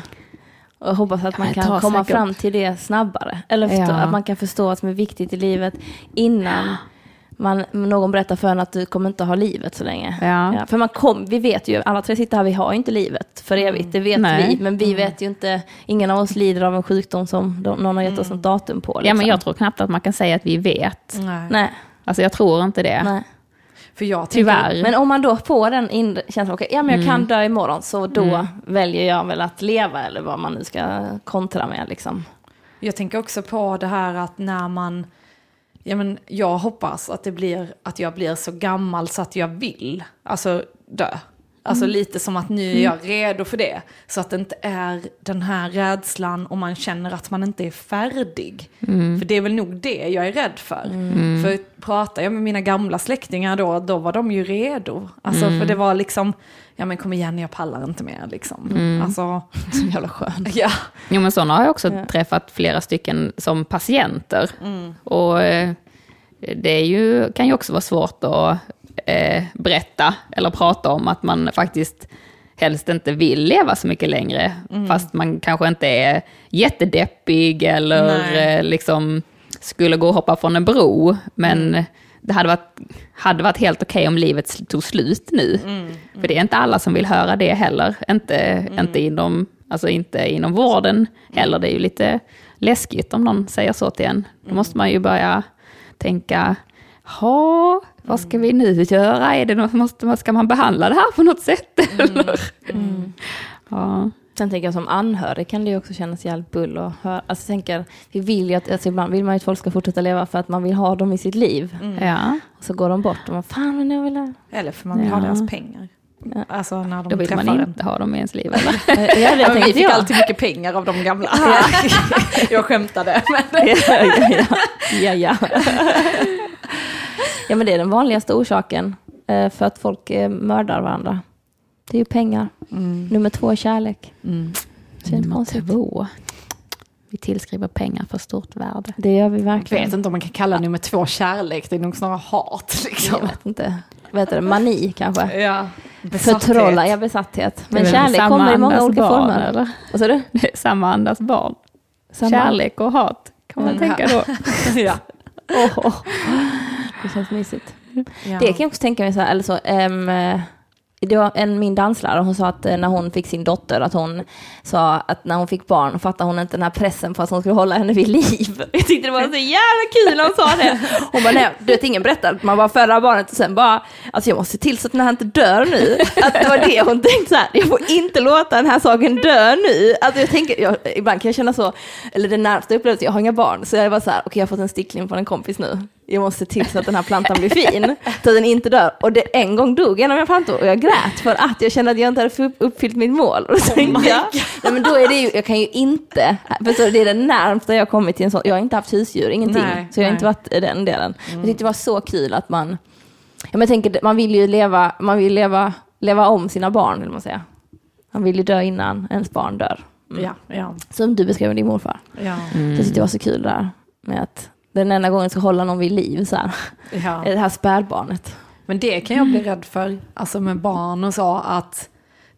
Och jag hoppas att man det tar kan komma fram till det snabbare. Eller förstå, Ja. att man kan förstå vad som är viktigt i livet innan man, någon berättar för en att du kommer inte ha livet så länge. Ja. för man kom, vi vet ju, alla tre sitter här, vi har inte livet för evigt, det vet Nej. vi. Men vi vet ju inte, ingen av oss lider av en sjukdom som de, någon har gett oss något datum på. Ja, liksom. men jag tror knappt att man kan säga att vi vet. Nej. Nej, Alltså jag tror inte det. nej. För jag tänker, Tyvärr. Men om man då får den känslan, okej, ja men jag kan dö imorgon, så då väljer jag väl att leva eller vad man nu ska kontra med liksom. Jag tänker också på det här att när man, ja men jag hoppas att det blir, att jag blir så gammal så att jag vill, alltså dö. Alltså lite som att nu är jag redo för det. Så att det inte är den här rädslan och man känner att man inte är färdig. För det är väl nog det jag är rädd för. För pratar jag med mina gamla släktingar då, då var de ju redo. Alltså för det var liksom, ja men kom igen jag pallar inte mer liksom. Alltså, Så jävla skönt. ja. Jo, men sådana har jag också Ja. träffat flera stycken som patienter. Och eh, det är ju, kan ju också vara svårt att eh, berätta eller prata om att man faktiskt helst inte vill leva så mycket längre. Fast man kanske inte är jättedeppig eller Nej. eh, liksom skulle gå och hoppa från en bro. Men det hade varit, hade varit helt okej om livet tog slut nu. För det är inte alla som vill höra det heller. Inte, inte, inom, alltså inte inom vården heller. Det är ju lite läskigt om någon säger så till en. Då måste man ju börja tänka, ha, vad ska vi nu göra? Är det något, måste, ska man behandla det här på något sätt? Eller? Ja. Sen tänker jag som anhörig kan det ju också kännas jävligt bull och höra. Alltså tänker, vi vill ju att, alltså ibland vill man ju att folk ska fortsätta leva för att man vill ha dem i sitt liv. ja, Och så går de bort och man, fan men jag vill ha... Eller för man vill ha Ja. deras pengar. Alltså när de då vill träffar man en. inte ha dem i ens liv. Eller? Ja, det Ja, men vi fick jag. alltid mycket pengar av de gamla. jag skämtade. Men... ja, ja, ja, ja, men det är den vanligaste orsaken eh, för att folk eh, mördar varandra. Det är ju pengar. Nummer två är kärlek. Mm. Nummer konstigt. två. Vi tillskriver pengar för stort värde. Det gör vi Jag verkligen. vet inte om man kan kalla nummer två kärlek, det är nog snarare hat. Liksom. Jag vet inte. Vad heter det? Mani kanske? Ja. Förtrolla, ja besatthet. Men kärlek kommer i många olika barn, former. Eller? Vad sa du? Det är samma andas barn. Samma- Kärlek och hat kan man Mm. tänka då. ja. Åh. Det känns mysigt. Ja. Det kan jag också tänka mig så här, eller så, eh, det var en, min danslärare, hon sa att eh, när hon fick sin dotter, att hon sa att när hon fick barn fattade hon inte den här pressen på att hon skulle hålla henne vid liv. Jag tyckte det var så jävla kul när hon sa det. Hon bara, nej, du vet ingen berättar att man bara föder barnet och sen bara, alltså jag måste se till så att den här inte dör nu. Att det var det hon tänkte så här, jag får inte låta den här saken dö nu. Alltså jag tänker, jag, ibland kan jag känna så, eller det närmsta upplevelsen, jag har inga barn, så jag var så här, okej jag har fått en stickling från en kompis nu. Jag måste så att den här plantan blir fin, så att den inte dör. Och det, en gång dog en av mina plantor och jag grät för att jag kände att jag inte hade upp- uppfyllt mitt mål. Och då tänkte jag, nej men då är det ju, jag kan ju inte, förstår du, det är det närmsta jag kommit till en sån, jag har inte haft husdjur, ingenting. Nej, så jag har nej. inte varit i den delen. Jag tyckte det var så kul att man, ja, men jag tänker, man vill ju leva, man vill leva, leva om sina barn, vill man säga. Man vill ju dö innan ens barn dör. Mm. Ja, ja, Som du beskrev med din morfar. ja, Så jag tyckte det var så kul där med att den enda gången jag ska hålla någon vid liv så här, ja. det här spädbarnet. Men det kan jag bli rädd för, alltså med barn och så, att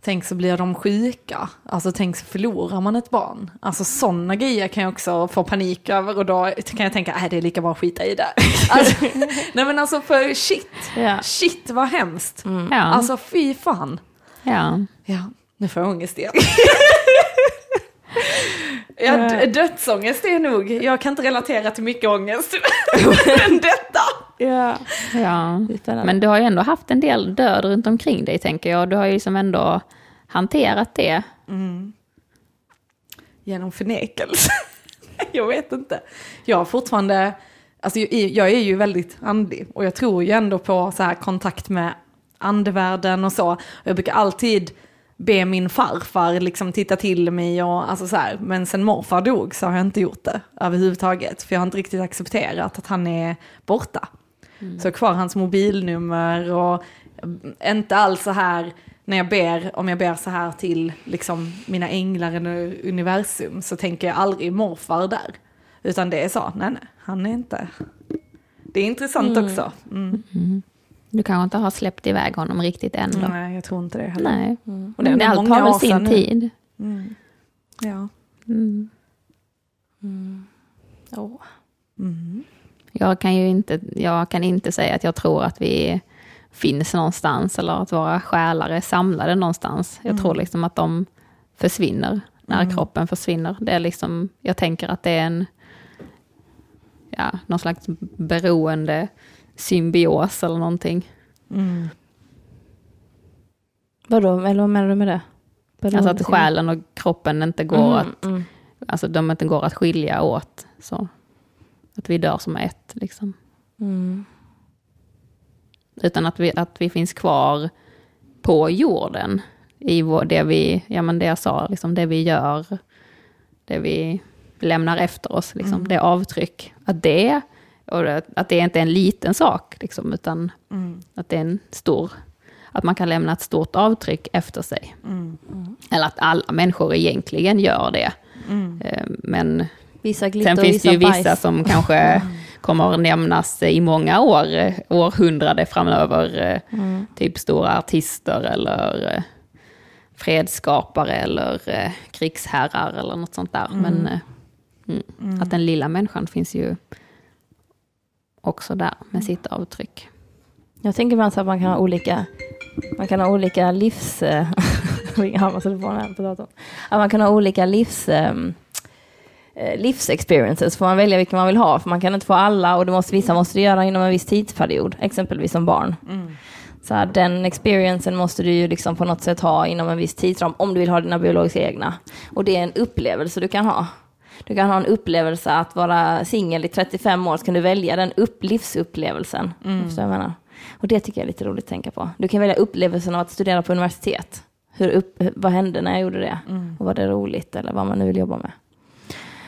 tänk så blir de sjuka, alltså tänk så förlorar man ett barn. Alltså sådana grejer kan jag också få panik över och då kan jag tänka, nej det är lika bra att skita i det. Alltså, nej men alltså för shit, Ja. shit vad hemskt. Ja. Alltså fy fan. ja. Ja, nu får jag ångest igen. Ja, dödsångest är nog, jag kan inte relatera till mycket ångest. Men detta! Ja. ja. Men du har ju ändå haft en del död runt omkring dig tänker jag. Du har ju som ändå hanterat det. Genom förnekelse. jag vet inte. Jag har fortfarande, alltså jag är- ju väldigt andlig och jag tror ju ändå på så här kontakt med andevärlden och så. Jag brukar alltid be min farfar liksom titta till mig och alltså så här. Men sen morfar dog så har jag inte gjort det överhuvudtaget. För jag har inte riktigt accepterat att han är borta. Så jag har kvar hans mobilnummer och inte alls så här när jag ber, om jag ber så här till liksom mina änglar i universum så tänker jag aldrig morfar där. Utan det är så, nej nej, han är inte. Det är intressant också. Mm. Du kanske inte har släppt iväg honom riktigt än då. Nej, jag tror inte det heller. Nej. Och det är Men ändå allt har väl sin nu. tid. Mm. Ja. Mm. Åh. Mm. Jag kan ju inte, jag kan inte säga att jag tror att vi finns någonstans eller att våra själar är samlade någonstans. Jag tror liksom att de försvinner när kroppen försvinner. Det är liksom, jag tänker att det är en, ja, någon slags beroende symbios eller någonting. Mm. Vadå, eller vad menar du med det? Alltså att själen och kroppen inte går Mm, att, mm. alltså de inte går att skilja åt. Så. Att vi dör som ett liksom. Mm. Utan att vi, att vi finns kvar på jorden. I vår, det, vi, ja, men det jag sa, liksom det vi gör, det vi lämnar efter oss, liksom, det avtryck. Att det, och det, att det inte är en liten sak, liksom, utan Mm. att det är en stor, att man kan lämna ett stort avtryck efter sig. Mm. Eller att alla människor egentligen gör det. Mm. Eh, Men Vissa glitter Sen finns det ju bajs. vissa som kanske kommer att nämnas i många år, eh, århundrade framöver. eh, Mm. Typ stora artister eller fredsskapare eller krigsherrar eller något sånt där. Men mm, att den lilla människan finns ju också där med sitt avtryck. Jag tänker ibland så att man kan ha olika, man kan ha olika livs... eh, på datorn. Att man kan ha olika livs... ehm, eh, livsexperiences får man välja vilken man vill ha, för man kan inte få alla och det måste, vissa måste du göra inom en viss tidsperiod, exempelvis som barn. Mm. Så här, den experiencen måste du ju liksom på något sätt ha inom en viss tidsram, om du vill ha dina biologiska egna. Och det är en upplevelse du kan ha. Du kan ha en upplevelse att vara singel i 35 år, så kan du välja den upp, livsupplevelsen. Mm. Förstår jag menar? Och det tycker jag är lite roligt att tänka på. Du kan välja upplevelsen av att studera på universitet. Hur upp, vad hände när jag gjorde det? Mm. Och var det roligt eller vad man nu vill jobba med?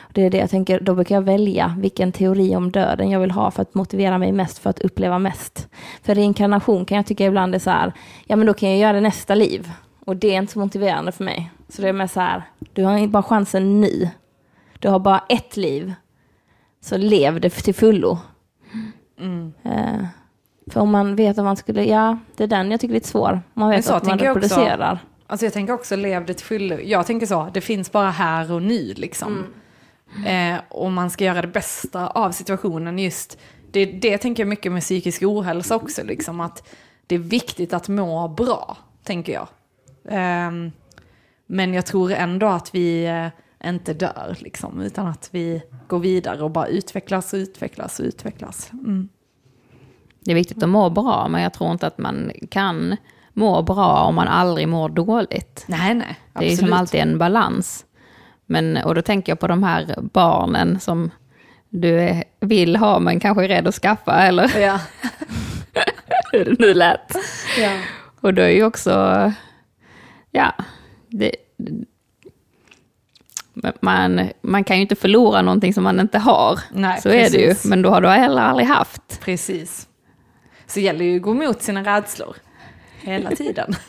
Och Det är det jag tänker, då brukar jag välja vilken teori om döden jag vill ha för att motivera mig mest för att uppleva mest. För reinkarnation kan jag tycka ibland är så här, ja men då kan jag göra det nästa liv. Och det är inte så motiverande för mig. Så det är mer så här, du har bara chansen nu. Du har bara ett liv. Så lev det till fullo. Mm. Eh, för om man vet att man skulle, ja, det är den jag tycker är lite svår. Man vet att man jag också. reproducerar. Alltså jag tänker också lev det till fullo. Jag tänker så, det finns bara här och nu liksom. Eh, och man ska göra det bästa av situationen just. Det, det tänker jag mycket med psykisk ohälsa också, liksom att det är viktigt att må bra, tänker jag. Ehm, men jag tror ändå att vi eh, inte dör, liksom, utan att vi går vidare och bara utvecklas och utvecklas och utvecklas. Mm. Det är viktigt att må bra, men jag tror inte att man kan må bra om man aldrig mår dåligt. Nej, nej, Det är som alltid en balans. Men, och då tänker jag på de här barnen som du är- vill ha men kanske är rädd att skaffa, eller Ja. hur det nu lät. ja. Och då är ju också, ja, det, man, man kan ju inte förlora någonting som man inte har. Nej, Så är det ju, precis. men då har du heller aldrig haft. Precis. Så gäller ju att gå emot sina rädslor. Hela tiden.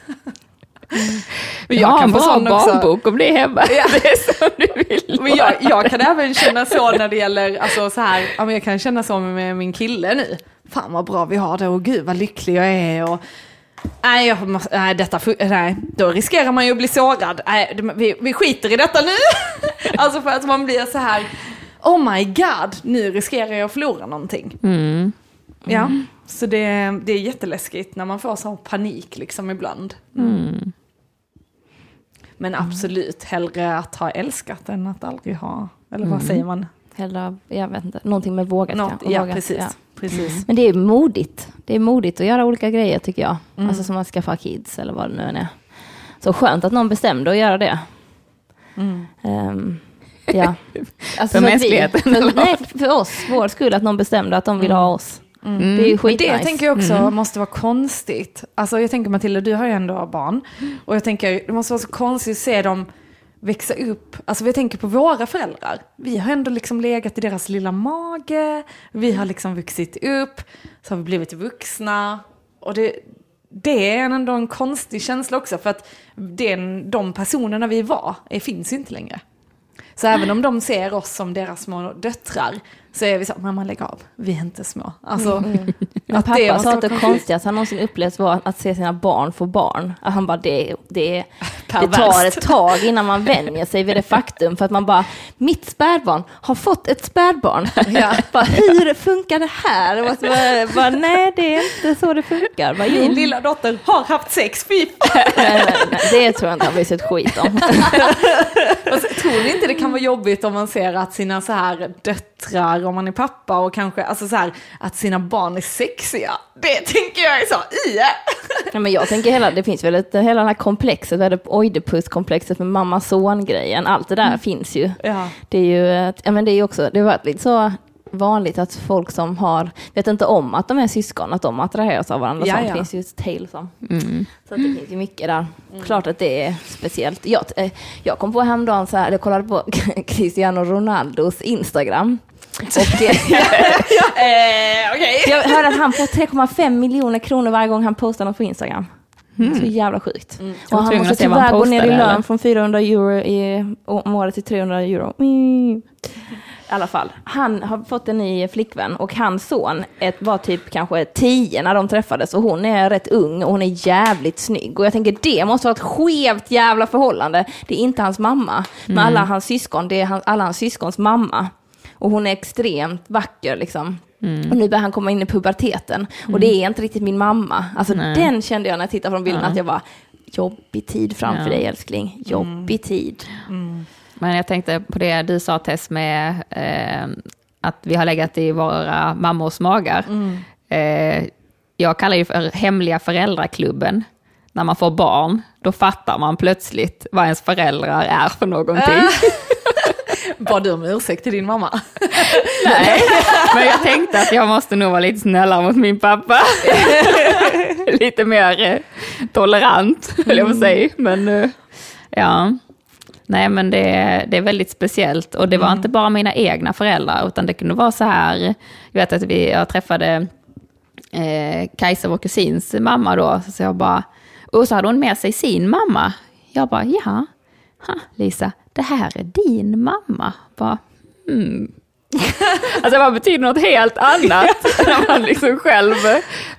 Men Jag har en bra barnbok om det är hemma. Ja. Det är som du vill. Men jag, jag kan även känna så när det gäller, alltså så här, ja, men jag kan känna så med min kille nu. Fan vad bra vi har det och gud vad lycklig jag är och Nej, jag måste, nej, detta, nej, då riskerar man ju att bli sårad. Nej, vi, vi skiter i detta nu. alltså för att man blir så här, oh my god, nu riskerar jag att förlora någonting. Mm. Ja, så det, det är jätteläskigt när man får sån panik liksom ibland. Mm. Men absolut, hellre att ha älskat än att aldrig ha, eller vad säger man? Eller, jag vet inte, någonting med vågat Något, kanske. ja, Vågat, precis. ja. Precis. Men det är modigt. Det är modigt att göra olika grejer tycker jag. Mm. Alltså som att skaffa kids eller vad det nu än är. Så skönt att någon bestämde att göra det. Mm. Ehm, ja. Alltså För mänskligheten, Vi, för, nej, för oss, vår skull, att någon bestämde att de vill ha oss. Mm. Det är ju Men det tänker jag också måste vara konstigt. Alltså jag tänker Matilda, du har ju ändå barn. Och jag tänker, det måste vara så konstigt att se dem växa upp. Alltså vi tänker på våra föräldrar. Vi har ändå liksom legat i deras lilla mage. Vi har liksom vuxit upp. Så har vi blivit vuxna. Och det, det är ändå en konstig känsla också. För att den, de personerna vi var är, finns ju inte längre. Så även om de ser oss som deras små döttrar så är vi så, mamma lägg av, vi är inte små. Alltså, Men att pappa det sa att det konstigt. konstigaste han någonsin upplevt var att se sina barn få barn. Att han bara, det, det, det tar ett tag innan man vänjer sig vid det faktum. För att man bara, mitt spädbarn har fått ett spädbarn. Ja. bara, hur funkar det här? Och så bara, bara, nej, det är inte så det funkar. Bara, jo. Min lilla dotter har haft sex, fy det tror jag inte han bryr sig ett skit om. alltså, Tror ni inte det kan vara jobbigt om man ser att sina så här döttrar, om man är pappa och kanske, alltså så här, att sina barn är sexiga? Det tänker jag är så, i Ja, men jag tänker hela, det finns väl ett, hela det här komplexet, det, Oidipus-komplexet med mamma-son-grejen. Allt det där finns ju. Ja. Det är ju, ja men det är ju också, det har varit lite så vanligt att folk som har, vet inte om att de är syskon, att de attraheras av varandra. Sånt ja. finns ju tales om. Mm. Så att det finns ju mycket där. Klart att det är speciellt. Jag, eh, jag kom på häromdagen så här, jag kollade på Cristiano Ronaldos Instagram. Eh, Okej. jag hörde att han får 3,5 miljoner kronor varje gång han postar något på Instagram. Så jävla sjukt. Mm. Och han måste tyvärr gå ner i lön eller? från 400 euro i, om året till 300 euro. Mm. I alla fall, han har fått en ny flickvän och hans son ett, var typ kanske 10 när de träffades och hon är rätt ung och hon är jävligt snygg. Och jag tänker det måste vara ett skevt jävla förhållande. Det är inte hans mamma, men alla hans syskon, det är han, alla hans syskons mamma. Och hon är extremt vacker liksom. Och nu börjar han komma in i puberteten. Och det är inte riktigt min mamma. Alltså Nej. den kände jag när jag tittade på de bilderna Ja. att jag var jobbig tid framför Ja. dig älskling. Jobbig tid. Men jag tänkte på det du sa Tess med eh, att vi har legat i våra mammors magar. Eh, jag kallar det för hemliga föräldraklubben. När man får barn, då fattar man plötsligt vad ens föräldrar är för någonting. Bad du om ursäkt till din mamma? Nej, men jag tänkte att jag måste nog vara lite snällare mot min pappa. lite mer eh, tolerant, höll jag på säga. Men eh, ja, nej men det, det är väldigt speciellt. Och det var inte bara mina egna föräldrar, utan det kunde vara så här, jag vet att vi, jag träffade eh, Kajsa, vår kusins mamma då, så jag bara, Och så hade hon med sig sin mamma. Jag bara, ja, ha, Lisa, det här är din mamma. Bara, hmm. alltså det bara betyder något helt annat. när man liksom själv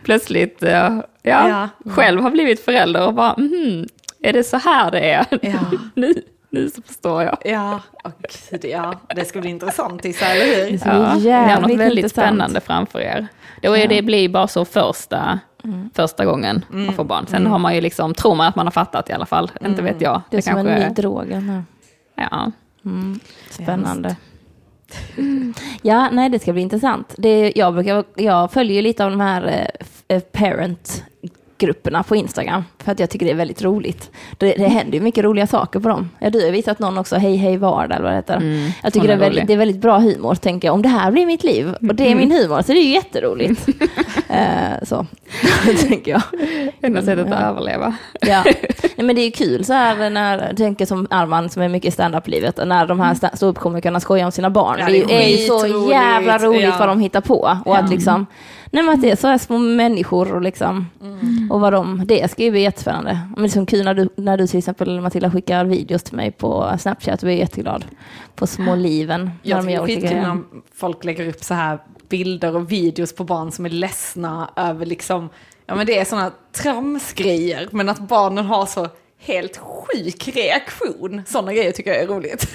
plötsligt, eh, ja, Ja. själv har blivit förälder och bara, hmm, är det så här det är? Ja. nu, nu så förstår jag. Ja, gud, ja, det ska bli intressant Issa, eller hur? Ja, ni har något väldigt intressant. spännande framför er. Då är det blir bara så första, första gången man får barn. Sen har man ju liksom, tror man att man har fattat i alla fall. Inte vet jag. Det är som kanske, en ny drog. här. ja. Mm. Spännande. Mm. Ja, nej det ska bli intressant. Det, jag, brukar, jag följer ju lite av de här eh, eh, parent-grupperna på Instagram. För att jag tycker det är väldigt roligt. Det, det händer ju mycket roliga saker på dem. Ja, du har visat någon också, Hej Hej Vardag eller vad det heter. Mm, jag tycker det är är, väldigt, det är väldigt bra humor, tänker jag. Om det här blir mitt liv och det är min humor så det är ju jätteroligt. eh, så, tänker jag. Enda sättet att Ja. överleva. Ja. Nej, men det är ju kul så här när, jag tänker som Arman som är mycket i stand-up-livet, när de här ståuppkomikerna skojar om sina barn. Ja, det det är är ju så skitroligt. jävla roligt Ja. vad de hittar på. Och att liksom, nej men att det är så här små människor och liksom, och vad de, det ska ju bli jättespännande. Men det är som kul när du, när du till exempel Matilda skickar videos till mig på Snapchat, jag är jätteglad. På små liven. Jag tycker det är skitkul när folk lägger upp så här bilder och videos på barn som är ledsna över liksom, ja men det är sådana tramsgrejer, men att barnen har så helt sjuk reaktion. Sådana grejer tycker jag är roligt.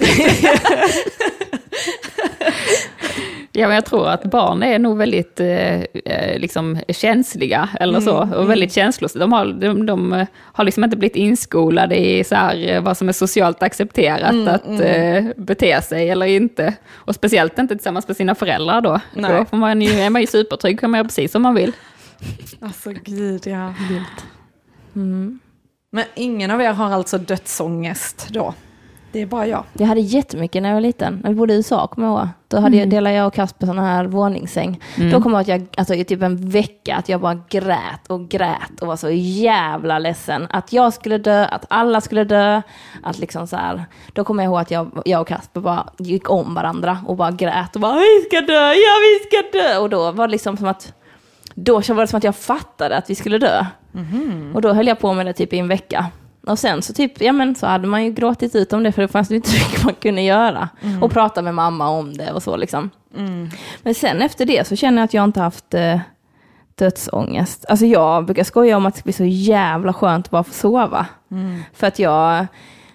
Ja, men jag tror att barn är nog väldigt eh, eh, liksom känsliga, eller så, Mm, och väldigt känslosamma. De har, de, de eh, har liksom inte blivit inskolade i så här, eh, vad som är socialt accepterat Mm, att eh, bete sig eller inte. Och speciellt inte tillsammans med sina föräldrar då. Nej. Då får man ju, är man ju supertrygg, kan man göra precis som man vill. Alltså gud ja. Mm. Men ingen av er har alltså dödsångest då? Det är bara jag. Jag hade jättemycket när jag var liten. När vi bodde i USA, kommer jag ihåg. Då hade jag, delade jag och Kasper sån här våningssäng. Då kommer jag att jag, alltså i typ en vecka, att jag bara grät och grät och var så jävla ledsen. Att jag skulle dö, att alla skulle dö. Att liksom så här. Då kommer jag ihåg att jag, jag och Kasper bara gick om varandra och bara grät och bara vi ska dö, ja vi ska dö. Och då var det liksom som att, då var det som att jag fattade att vi skulle dö. Och då höll jag på med det typ i en vecka. Och sen så typ, ja men så hade man ju gråtit ut om det för det fanns ju inte mycket man kunde göra. Och prata med mamma om det och så liksom. Men sen efter det så känner jag att jag inte haft eh, dödsångest. Alltså jag brukar skoja om att det blir så jävla skönt att bara få sova. För att jag,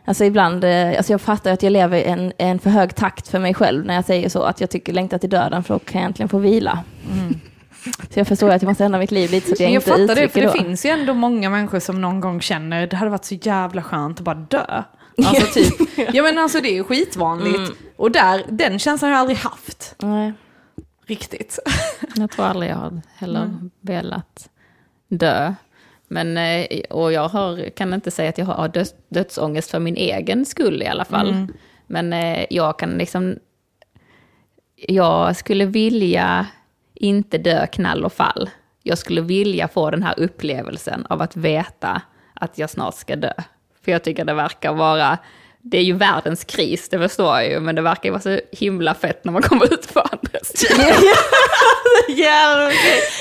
alltså ibland, eh, alltså jag fattar att jag lever i en, en för hög takt för mig själv när jag säger så. Att jag tycker längtar till döden för då kan jag äntligen få vila. Så jag förstår att jag måste ändra mitt liv lite så att jag, Jag, inte fattar det, för det då. finns ju ändå många människor som någon gång känner det hade varit så jävla skönt att bara dö. Alltså typ, ja men alltså det är ju skitvanligt. Och där, den känslan har jag aldrig haft. Nej. Riktigt. Jag tror aldrig jag har heller velat dö. Men, eh, och jag har, kan inte säga att jag har döds, dödsångest för min egen skull i alla fall. Men eh, jag kan liksom... Jag skulle vilja inte dö knall och fall. Jag skulle vilja få den här upplevelsen av att veta att jag snart ska dö. För jag tycker det verkar vara... Det är ju världens kris, det förstår jag ju, men det verkar ju vara så himla fett när man kommer ut på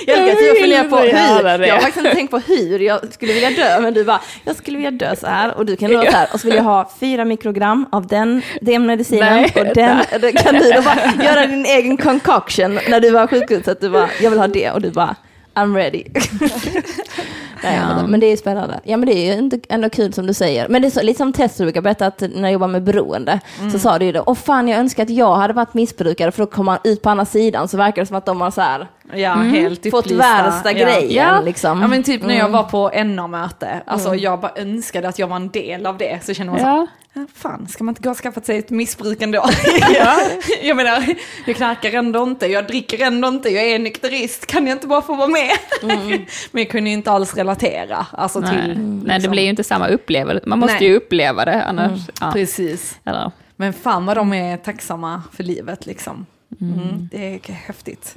Jag älskar att jag funderar på hur. det. Jag har faktiskt inte tänkt på hur jag skulle vilja dö, men du bara, jag skulle vilja dö så här och du kan dö så här. Och så vill jag ha fyra mikrogram av den, den medicinen Nej, och den. Då kan du då bara göra din egen concoction när du var sjukhus. Att du bara, jag vill ha det och du bara, I'm ready. Nej, Ja. men, det är spännande. Ja men det är ju inte ändå kul som du säger. Men det är så, lite som Tess du brukar berätta att när jag jobbar med beroende så sa du ju det, åh fan jag önskar att jag hade varit missbrukare för då kommer man ut på andra sidan så verkar det som att de har så här Ja, helt fått värsta ja. grejen Ja. liksom. Ja men typ när jag Mm. var på NA-möte, alltså jag bara önskade att jag var en del av det, så känner man så här, fan ska man inte gå och skaffa sig ett missbruk ändå? Jag menar, jag knarkar ändå inte, jag dricker ändå inte, jag är nykterist, kan jag inte bara få vara med? men jag kunde ju inte alls relatera, alltså Nej. till... Nej, det liksom- blir ju inte samma upplevelse. Man måste Nej. ju uppleva det, annars... Ja. Precis. Eller, Men fan vad de är tacksamma för livet liksom. Mm, det är häftigt.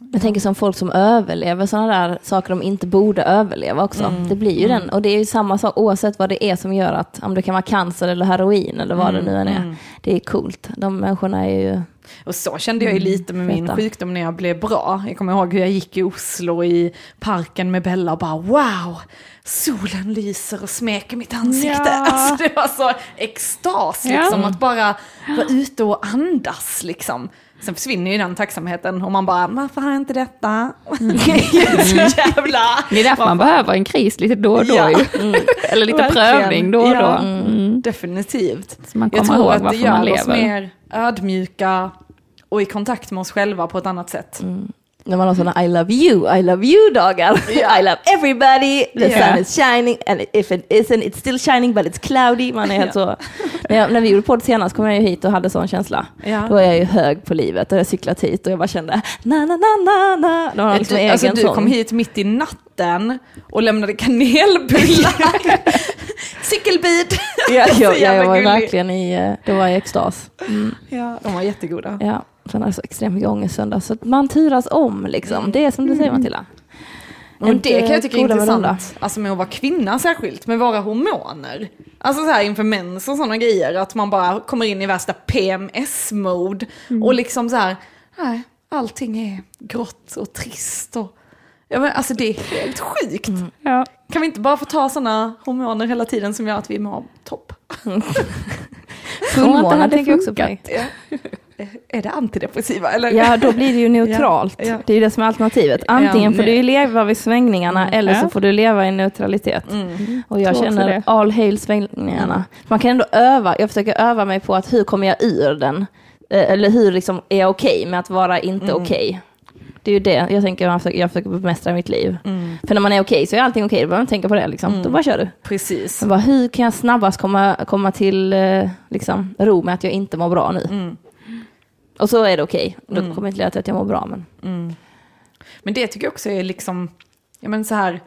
Mm. Mm. Jag tänker som folk som överlever sådana där saker de inte borde överleva också. Det blir ju den. Och det är ju samma sak oavsett vad det är som gör att, om det kan vara cancer eller heroin eller vad det nu än är. Det är coolt. De människorna är ju Och så kände jag ju lite med min sjukdom när jag blev bra. Jag kommer ihåg hur jag gick i Oslo i parken med Bella och bara wow, solen lyser och smeker mitt ansikte. Ja. Alltså det var så extas Ja. liksom, att bara vara ute och andas liksom. Sen försvinner ju den tacksamheten och man bara, varför har jag inte detta? så jävla... Det är därför man behöver en kris lite då och då Ja. ju. Eller lite Verkligen. prövning då och Ja. då. Mm. Definitivt. Så man Jag kommer tror ihåg att det varför man gör oss lever. mer ödmjuka och i kontakt med oss själva på ett annat sätt. När man har sådana I love you, I love you-dagar. I love everybody, the Ja. sun is shining, and if it isn't it's still shining but it's cloudy. Man är helt så. Men jag, när vi gjorde podd senast kom jag ju hit och hade sån känsla. Ja. Då var jag ju hög på livet och jag cyklat hit och jag bara kände na na na na na. Det var liksom du, alltså, du kom hit mitt i natten och lämnade kanelbullar. Cykelbid. Ja, Så jag, var verkligen i, eh, det var i extas. Ja, de var jättegoda. Ja, sen hade jag så extremt mycket ångest söndag. Så att man turas om liksom. Det är som du säger Matilda. Och det kan jag tycka är goda med intressant, alltså med att vara kvinna särskilt, med våra hormoner. Alltså så här inför mens och sådana grejer, att man bara kommer in i värsta PMS-mode och liksom så här, nej, allting är grått och trist och, ja men alltså det är helt sjukt. Ja. Kan vi inte bara få ta sådana hormoner hela tiden som gör att vi mår topp? Fullmåne hade tänker jag också på. Är det antidepressiva eller? Ja, då blir det ju neutralt. Ja, ja. Det är ju det som är alternativet. Antingen får du leva vid svängningarna eller så får du leva i neutralitet. Mm. Och jag också känner all hail svängningarna. Man kan ändå öva, jag försöker öva mig på att hur kommer jag ur den? Eh, Eller hur liksom är jag okej med att vara inte Mm. okej? Det är ju det jag tänker jag försöker, jag försöker bemästra mitt liv. Mm. För när man är okej så är allting okej, då behöver man tänka på det liksom. Då bara kör du. Precis. Bara, hur kan jag snabbast komma, komma till eh, liksom, ro med att jag inte mår bra nu? Mm. Och så är det okej. Då kommer det inte leda till att jag mår bra. Men... Mm. Men det tycker jag också är liksom, ja men så här,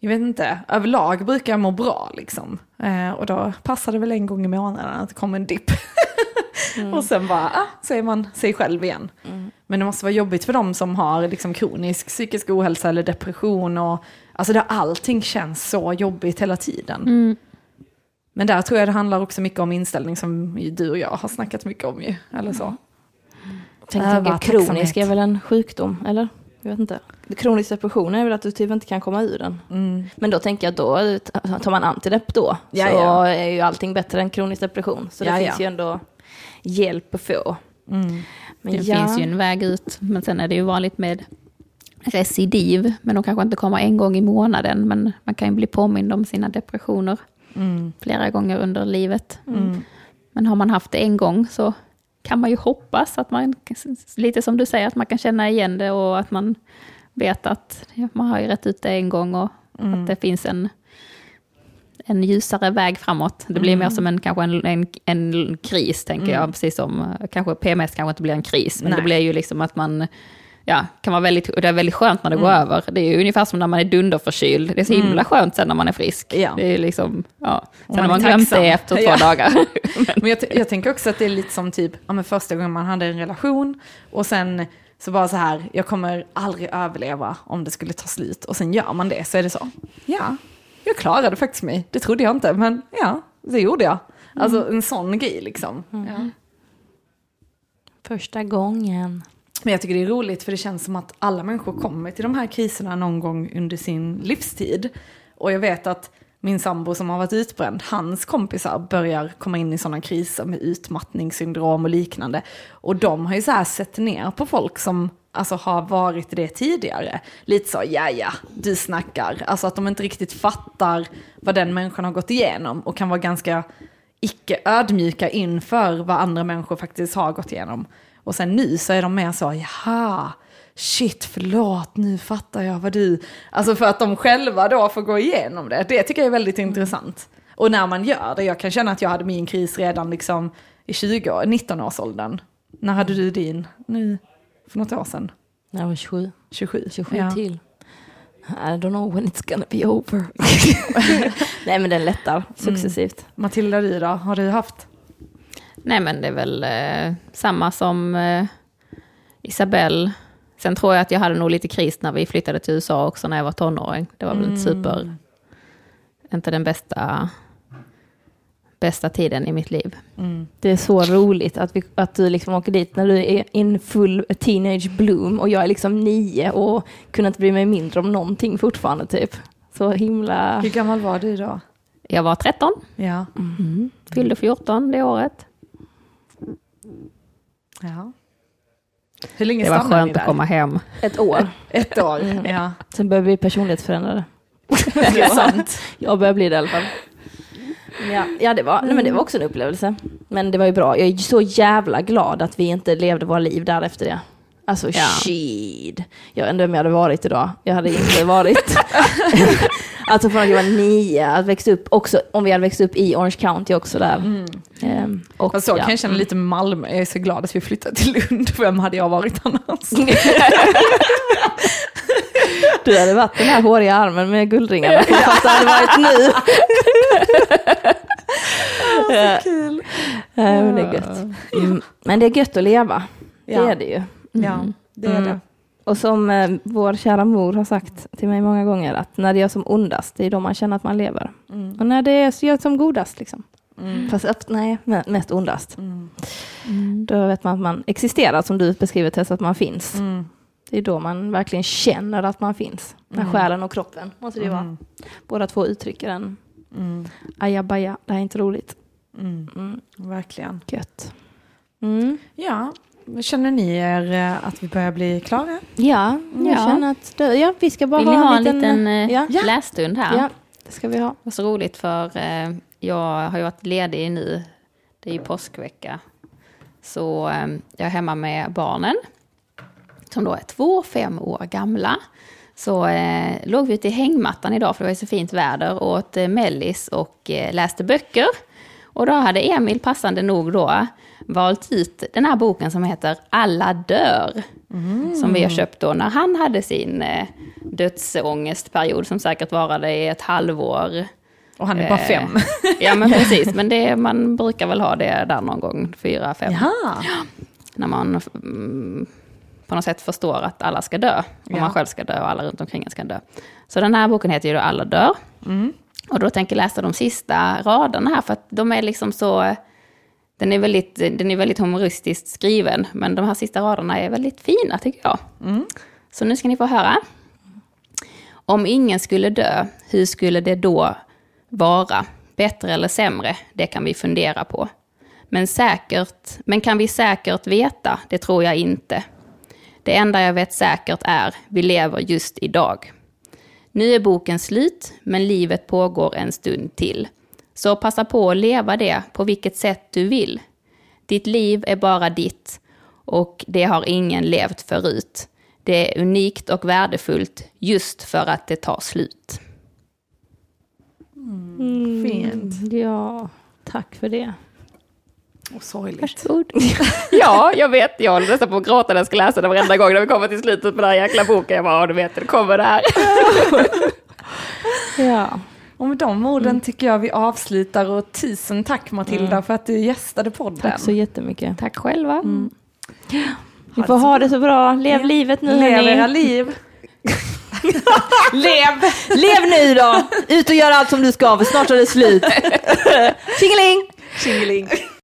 jag vet inte, överlag brukar jag må bra liksom. Eh, och då passar det väl en gång i månaden att det kommer en dipp. och sen bara, ah, så är man sig själv igen. Men det måste vara jobbigt för dem som har liksom kronisk psykisk ohälsa eller depression och alltså där allting känns så jobbigt hela tiden. Mm. Men där tror jag det handlar också mycket om inställning som du och jag har snackat mycket om ju, eller så. Tänk, Öva tänker, kronisk tacksamhet. är väl en sjukdom, eller? Jag vet inte. Kronisk depression är väl att du typ inte kan komma ur den. Mm. Men då tänker jag då tar man antidepp då, Ja, så ja. är ju allting bättre än kronisk depression. Så det Ja, finns ju ändå hjälp att få. Mm. Men Det ja, finns ju en väg ut, men sen är det ju vanligt med recidiv, men de kanske inte kommer en gång i månaden, men man kan ju bli påmind om sina depressioner Mm. flera gånger under livet. Mm. Men har man haft det en gång så kan man ju hoppas att man, lite som du säger, att man kan känna igen det och att man vet att man har ju rätt ut det en gång och Mm. att det finns en, en ljusare väg framåt. Det blir mer som en, kanske en, en, en kris, tänker jag, precis som eh, kanske PMS kanske inte blir en kris, men Nej. det blir ju liksom att man Ja, kan vara väldigt, och det är väldigt skönt när det går över. Det är ju ungefär som när man är dunderförkyld. Det är så himla skönt sen när man är frisk. Ja. Det är liksom, ja. Sen man har man glömt tacksam. det efter två Ja. dagar. Men jag, t- jag tänker också att det är lite som typ, ja, men första gången man hade en relation och sen så bara så här, jag kommer aldrig överleva om det skulle ta slut och sen gör man det så är det så, ja, jag klarade faktiskt mig, det trodde jag inte, men ja, det gjorde jag. Alltså en sån grej liksom. Ja. första gången. Men jag tycker det är roligt för det känns som att alla människor kommer till de här kriserna någon gång under sin livstid. Och jag vet att min sambo som har varit utbränd, hans kompisar börjar komma in i sådana kriser med utmattningssyndrom och liknande. Och de har ju så här sett ner på folk som alltså, har varit det tidigare. Lite så, ja ja, du snackar. Alltså att de inte riktigt fattar vad den människan har gått igenom och kan vara ganska icke ödmjuka inför vad andra människor faktiskt har gått igenom. Och sen nu så är de mer så, jaha, shit förlåt, nu fattar jag vad du... Alltså för att de själva då får gå igenom det. Det tycker jag är väldigt intressant. Och när man gör det, jag kan känna att jag hade min kris redan liksom i 20 år, 19-årsåldern. När hade du din? Nu, för något år sedan? När jag var 27. 27? 27 ja. till. I don't know when it's gonna be over. Nej men den lättar successivt. Matilda, du då? Har du haft? Nej men det är väl eh, samma som eh, Isabelle. Sen tror jag att jag hade nog lite kris när vi flyttade till USA också när jag var tonåring. Det var väl inte super, inte den bästa, bästa tiden i mitt liv. Det är så roligt att, vi, att du liksom åker dit när du är in full teenage bloom och jag är liksom nio och kunde inte bry mig mindre om någonting fortfarande typ. Så himla... Hur gammal var du då? Jag var 13, Ja. fyllde 14 det året. Ja. Hur länge Det var skönt där? att komma hem. Ett år. Ett år. Ja, Sen började vi personlighetsförändrade. det är sant. Jag börjar bli det i alla fall. Ja, ja det, var, nej, men det var också en upplevelse. Men det var ju bra. Jag är så jävla glad att vi inte levde våra liv där efter det. Alltså Ja. shit. Jag undrar om jag hade varit idag. Jag hade inte varit. alltså från att jag var nio, att växa upp också, om vi hade växt upp i Orange County också där. Ehm, och, Och så ja. kan jag känna lite Malmö. Jag är så glad att vi flyttade till Lund. Vem hade jag varit annars? Du hade varit den här håriga armen med guldringarna, fast det hade varit nu. Kul. Ja, men det är gött. Mm, men det är gött att leva. Det Ja. är det ju. Ja, det är Mm. det. Och som eh, vår kära mor har sagt till mig många gånger, att när det gör som ondast, det är då man känner att man lever. Och när det är så gör som godast, liksom. Fast upp, nej, me- mest ondast. Då vet man att man existerar, som du beskriver Tess, att man finns. Det är då man verkligen känner att man finns. När själen och kroppen måste det ju vara. Båda två uttrycker en ajabaja, det här är inte roligt. Mm, Verkligen. gött. Mm. Ja, känner ni er eh, att vi börjar bli klara? Ja, jag Ja. känner att det, ja, vi ska bara Vill ni ha ha en liten... eh, ja. lässtund här? ja, det ska vi ha. Det var så roligt för eh, jag har ju varit ledig nu. Det är ju påskvecka. Så eh, jag är hemma med barnen. Som då är två och fem år gamla. Så eh, låg vi ute i hängmattan idag för det var ju så fint väder. Och åt eh, mellis och eh, läste böcker. Och då hade Emil passande nog då valt ut den här boken som heter Alla dör. Som vi har köpt då när han hade sin eh, dödsångestperiod som säkert varade i ett halvår. Och han är bara Eh, fem. Ja men precis, men det, man brukar väl ha det där någon gång, fyra, fem. Jaha. När man mm, på något sätt förstår att alla ska dö. Och Ja. man själv ska dö och alla runt omkring en ska dö. Så den här boken heter ju då Alla dör. Och då tänker jag läsa de sista raderna här, för att de är liksom så... Den är väldigt, den är väldigt humoristiskt skriven, men de här sista raderna är väldigt fina tycker jag. Så nu ska ni få höra. Om ingen skulle dö, hur skulle det då vara? Bättre eller sämre? Det kan vi fundera på. Men säkert, men kan vi säkert veta? Det tror jag inte. Det enda jag vet säkert är, vi lever just idag. Nu är boken slut, men livet pågår en stund till. Så passa på att leva det på vilket sätt du vill. Ditt liv är bara ditt och det har ingen levt förut. Det är unikt och värdefullt just för att det tar slut. Fint. Ja, tack för det. Och sorgligt. Varsågod. Ja, jag vet. Jag håller nästan på att gråta när jag ska läsa den varenda gång när vi kommer till slutet på den här jäkla boken. Jag bara, "Ja, du vet, det kommer det här. Ja. Och med de orden tycker jag vi avslutar och tusen tack Matilda för att du gästade podden. Tack så jättemycket. Tack själva. Ni får ha det så bra. Lev livet nu Lev era liv. Lev! Lev nu då! Ut och gör allt som du ska för snart är det slut. Tjingeling! Tjingeling.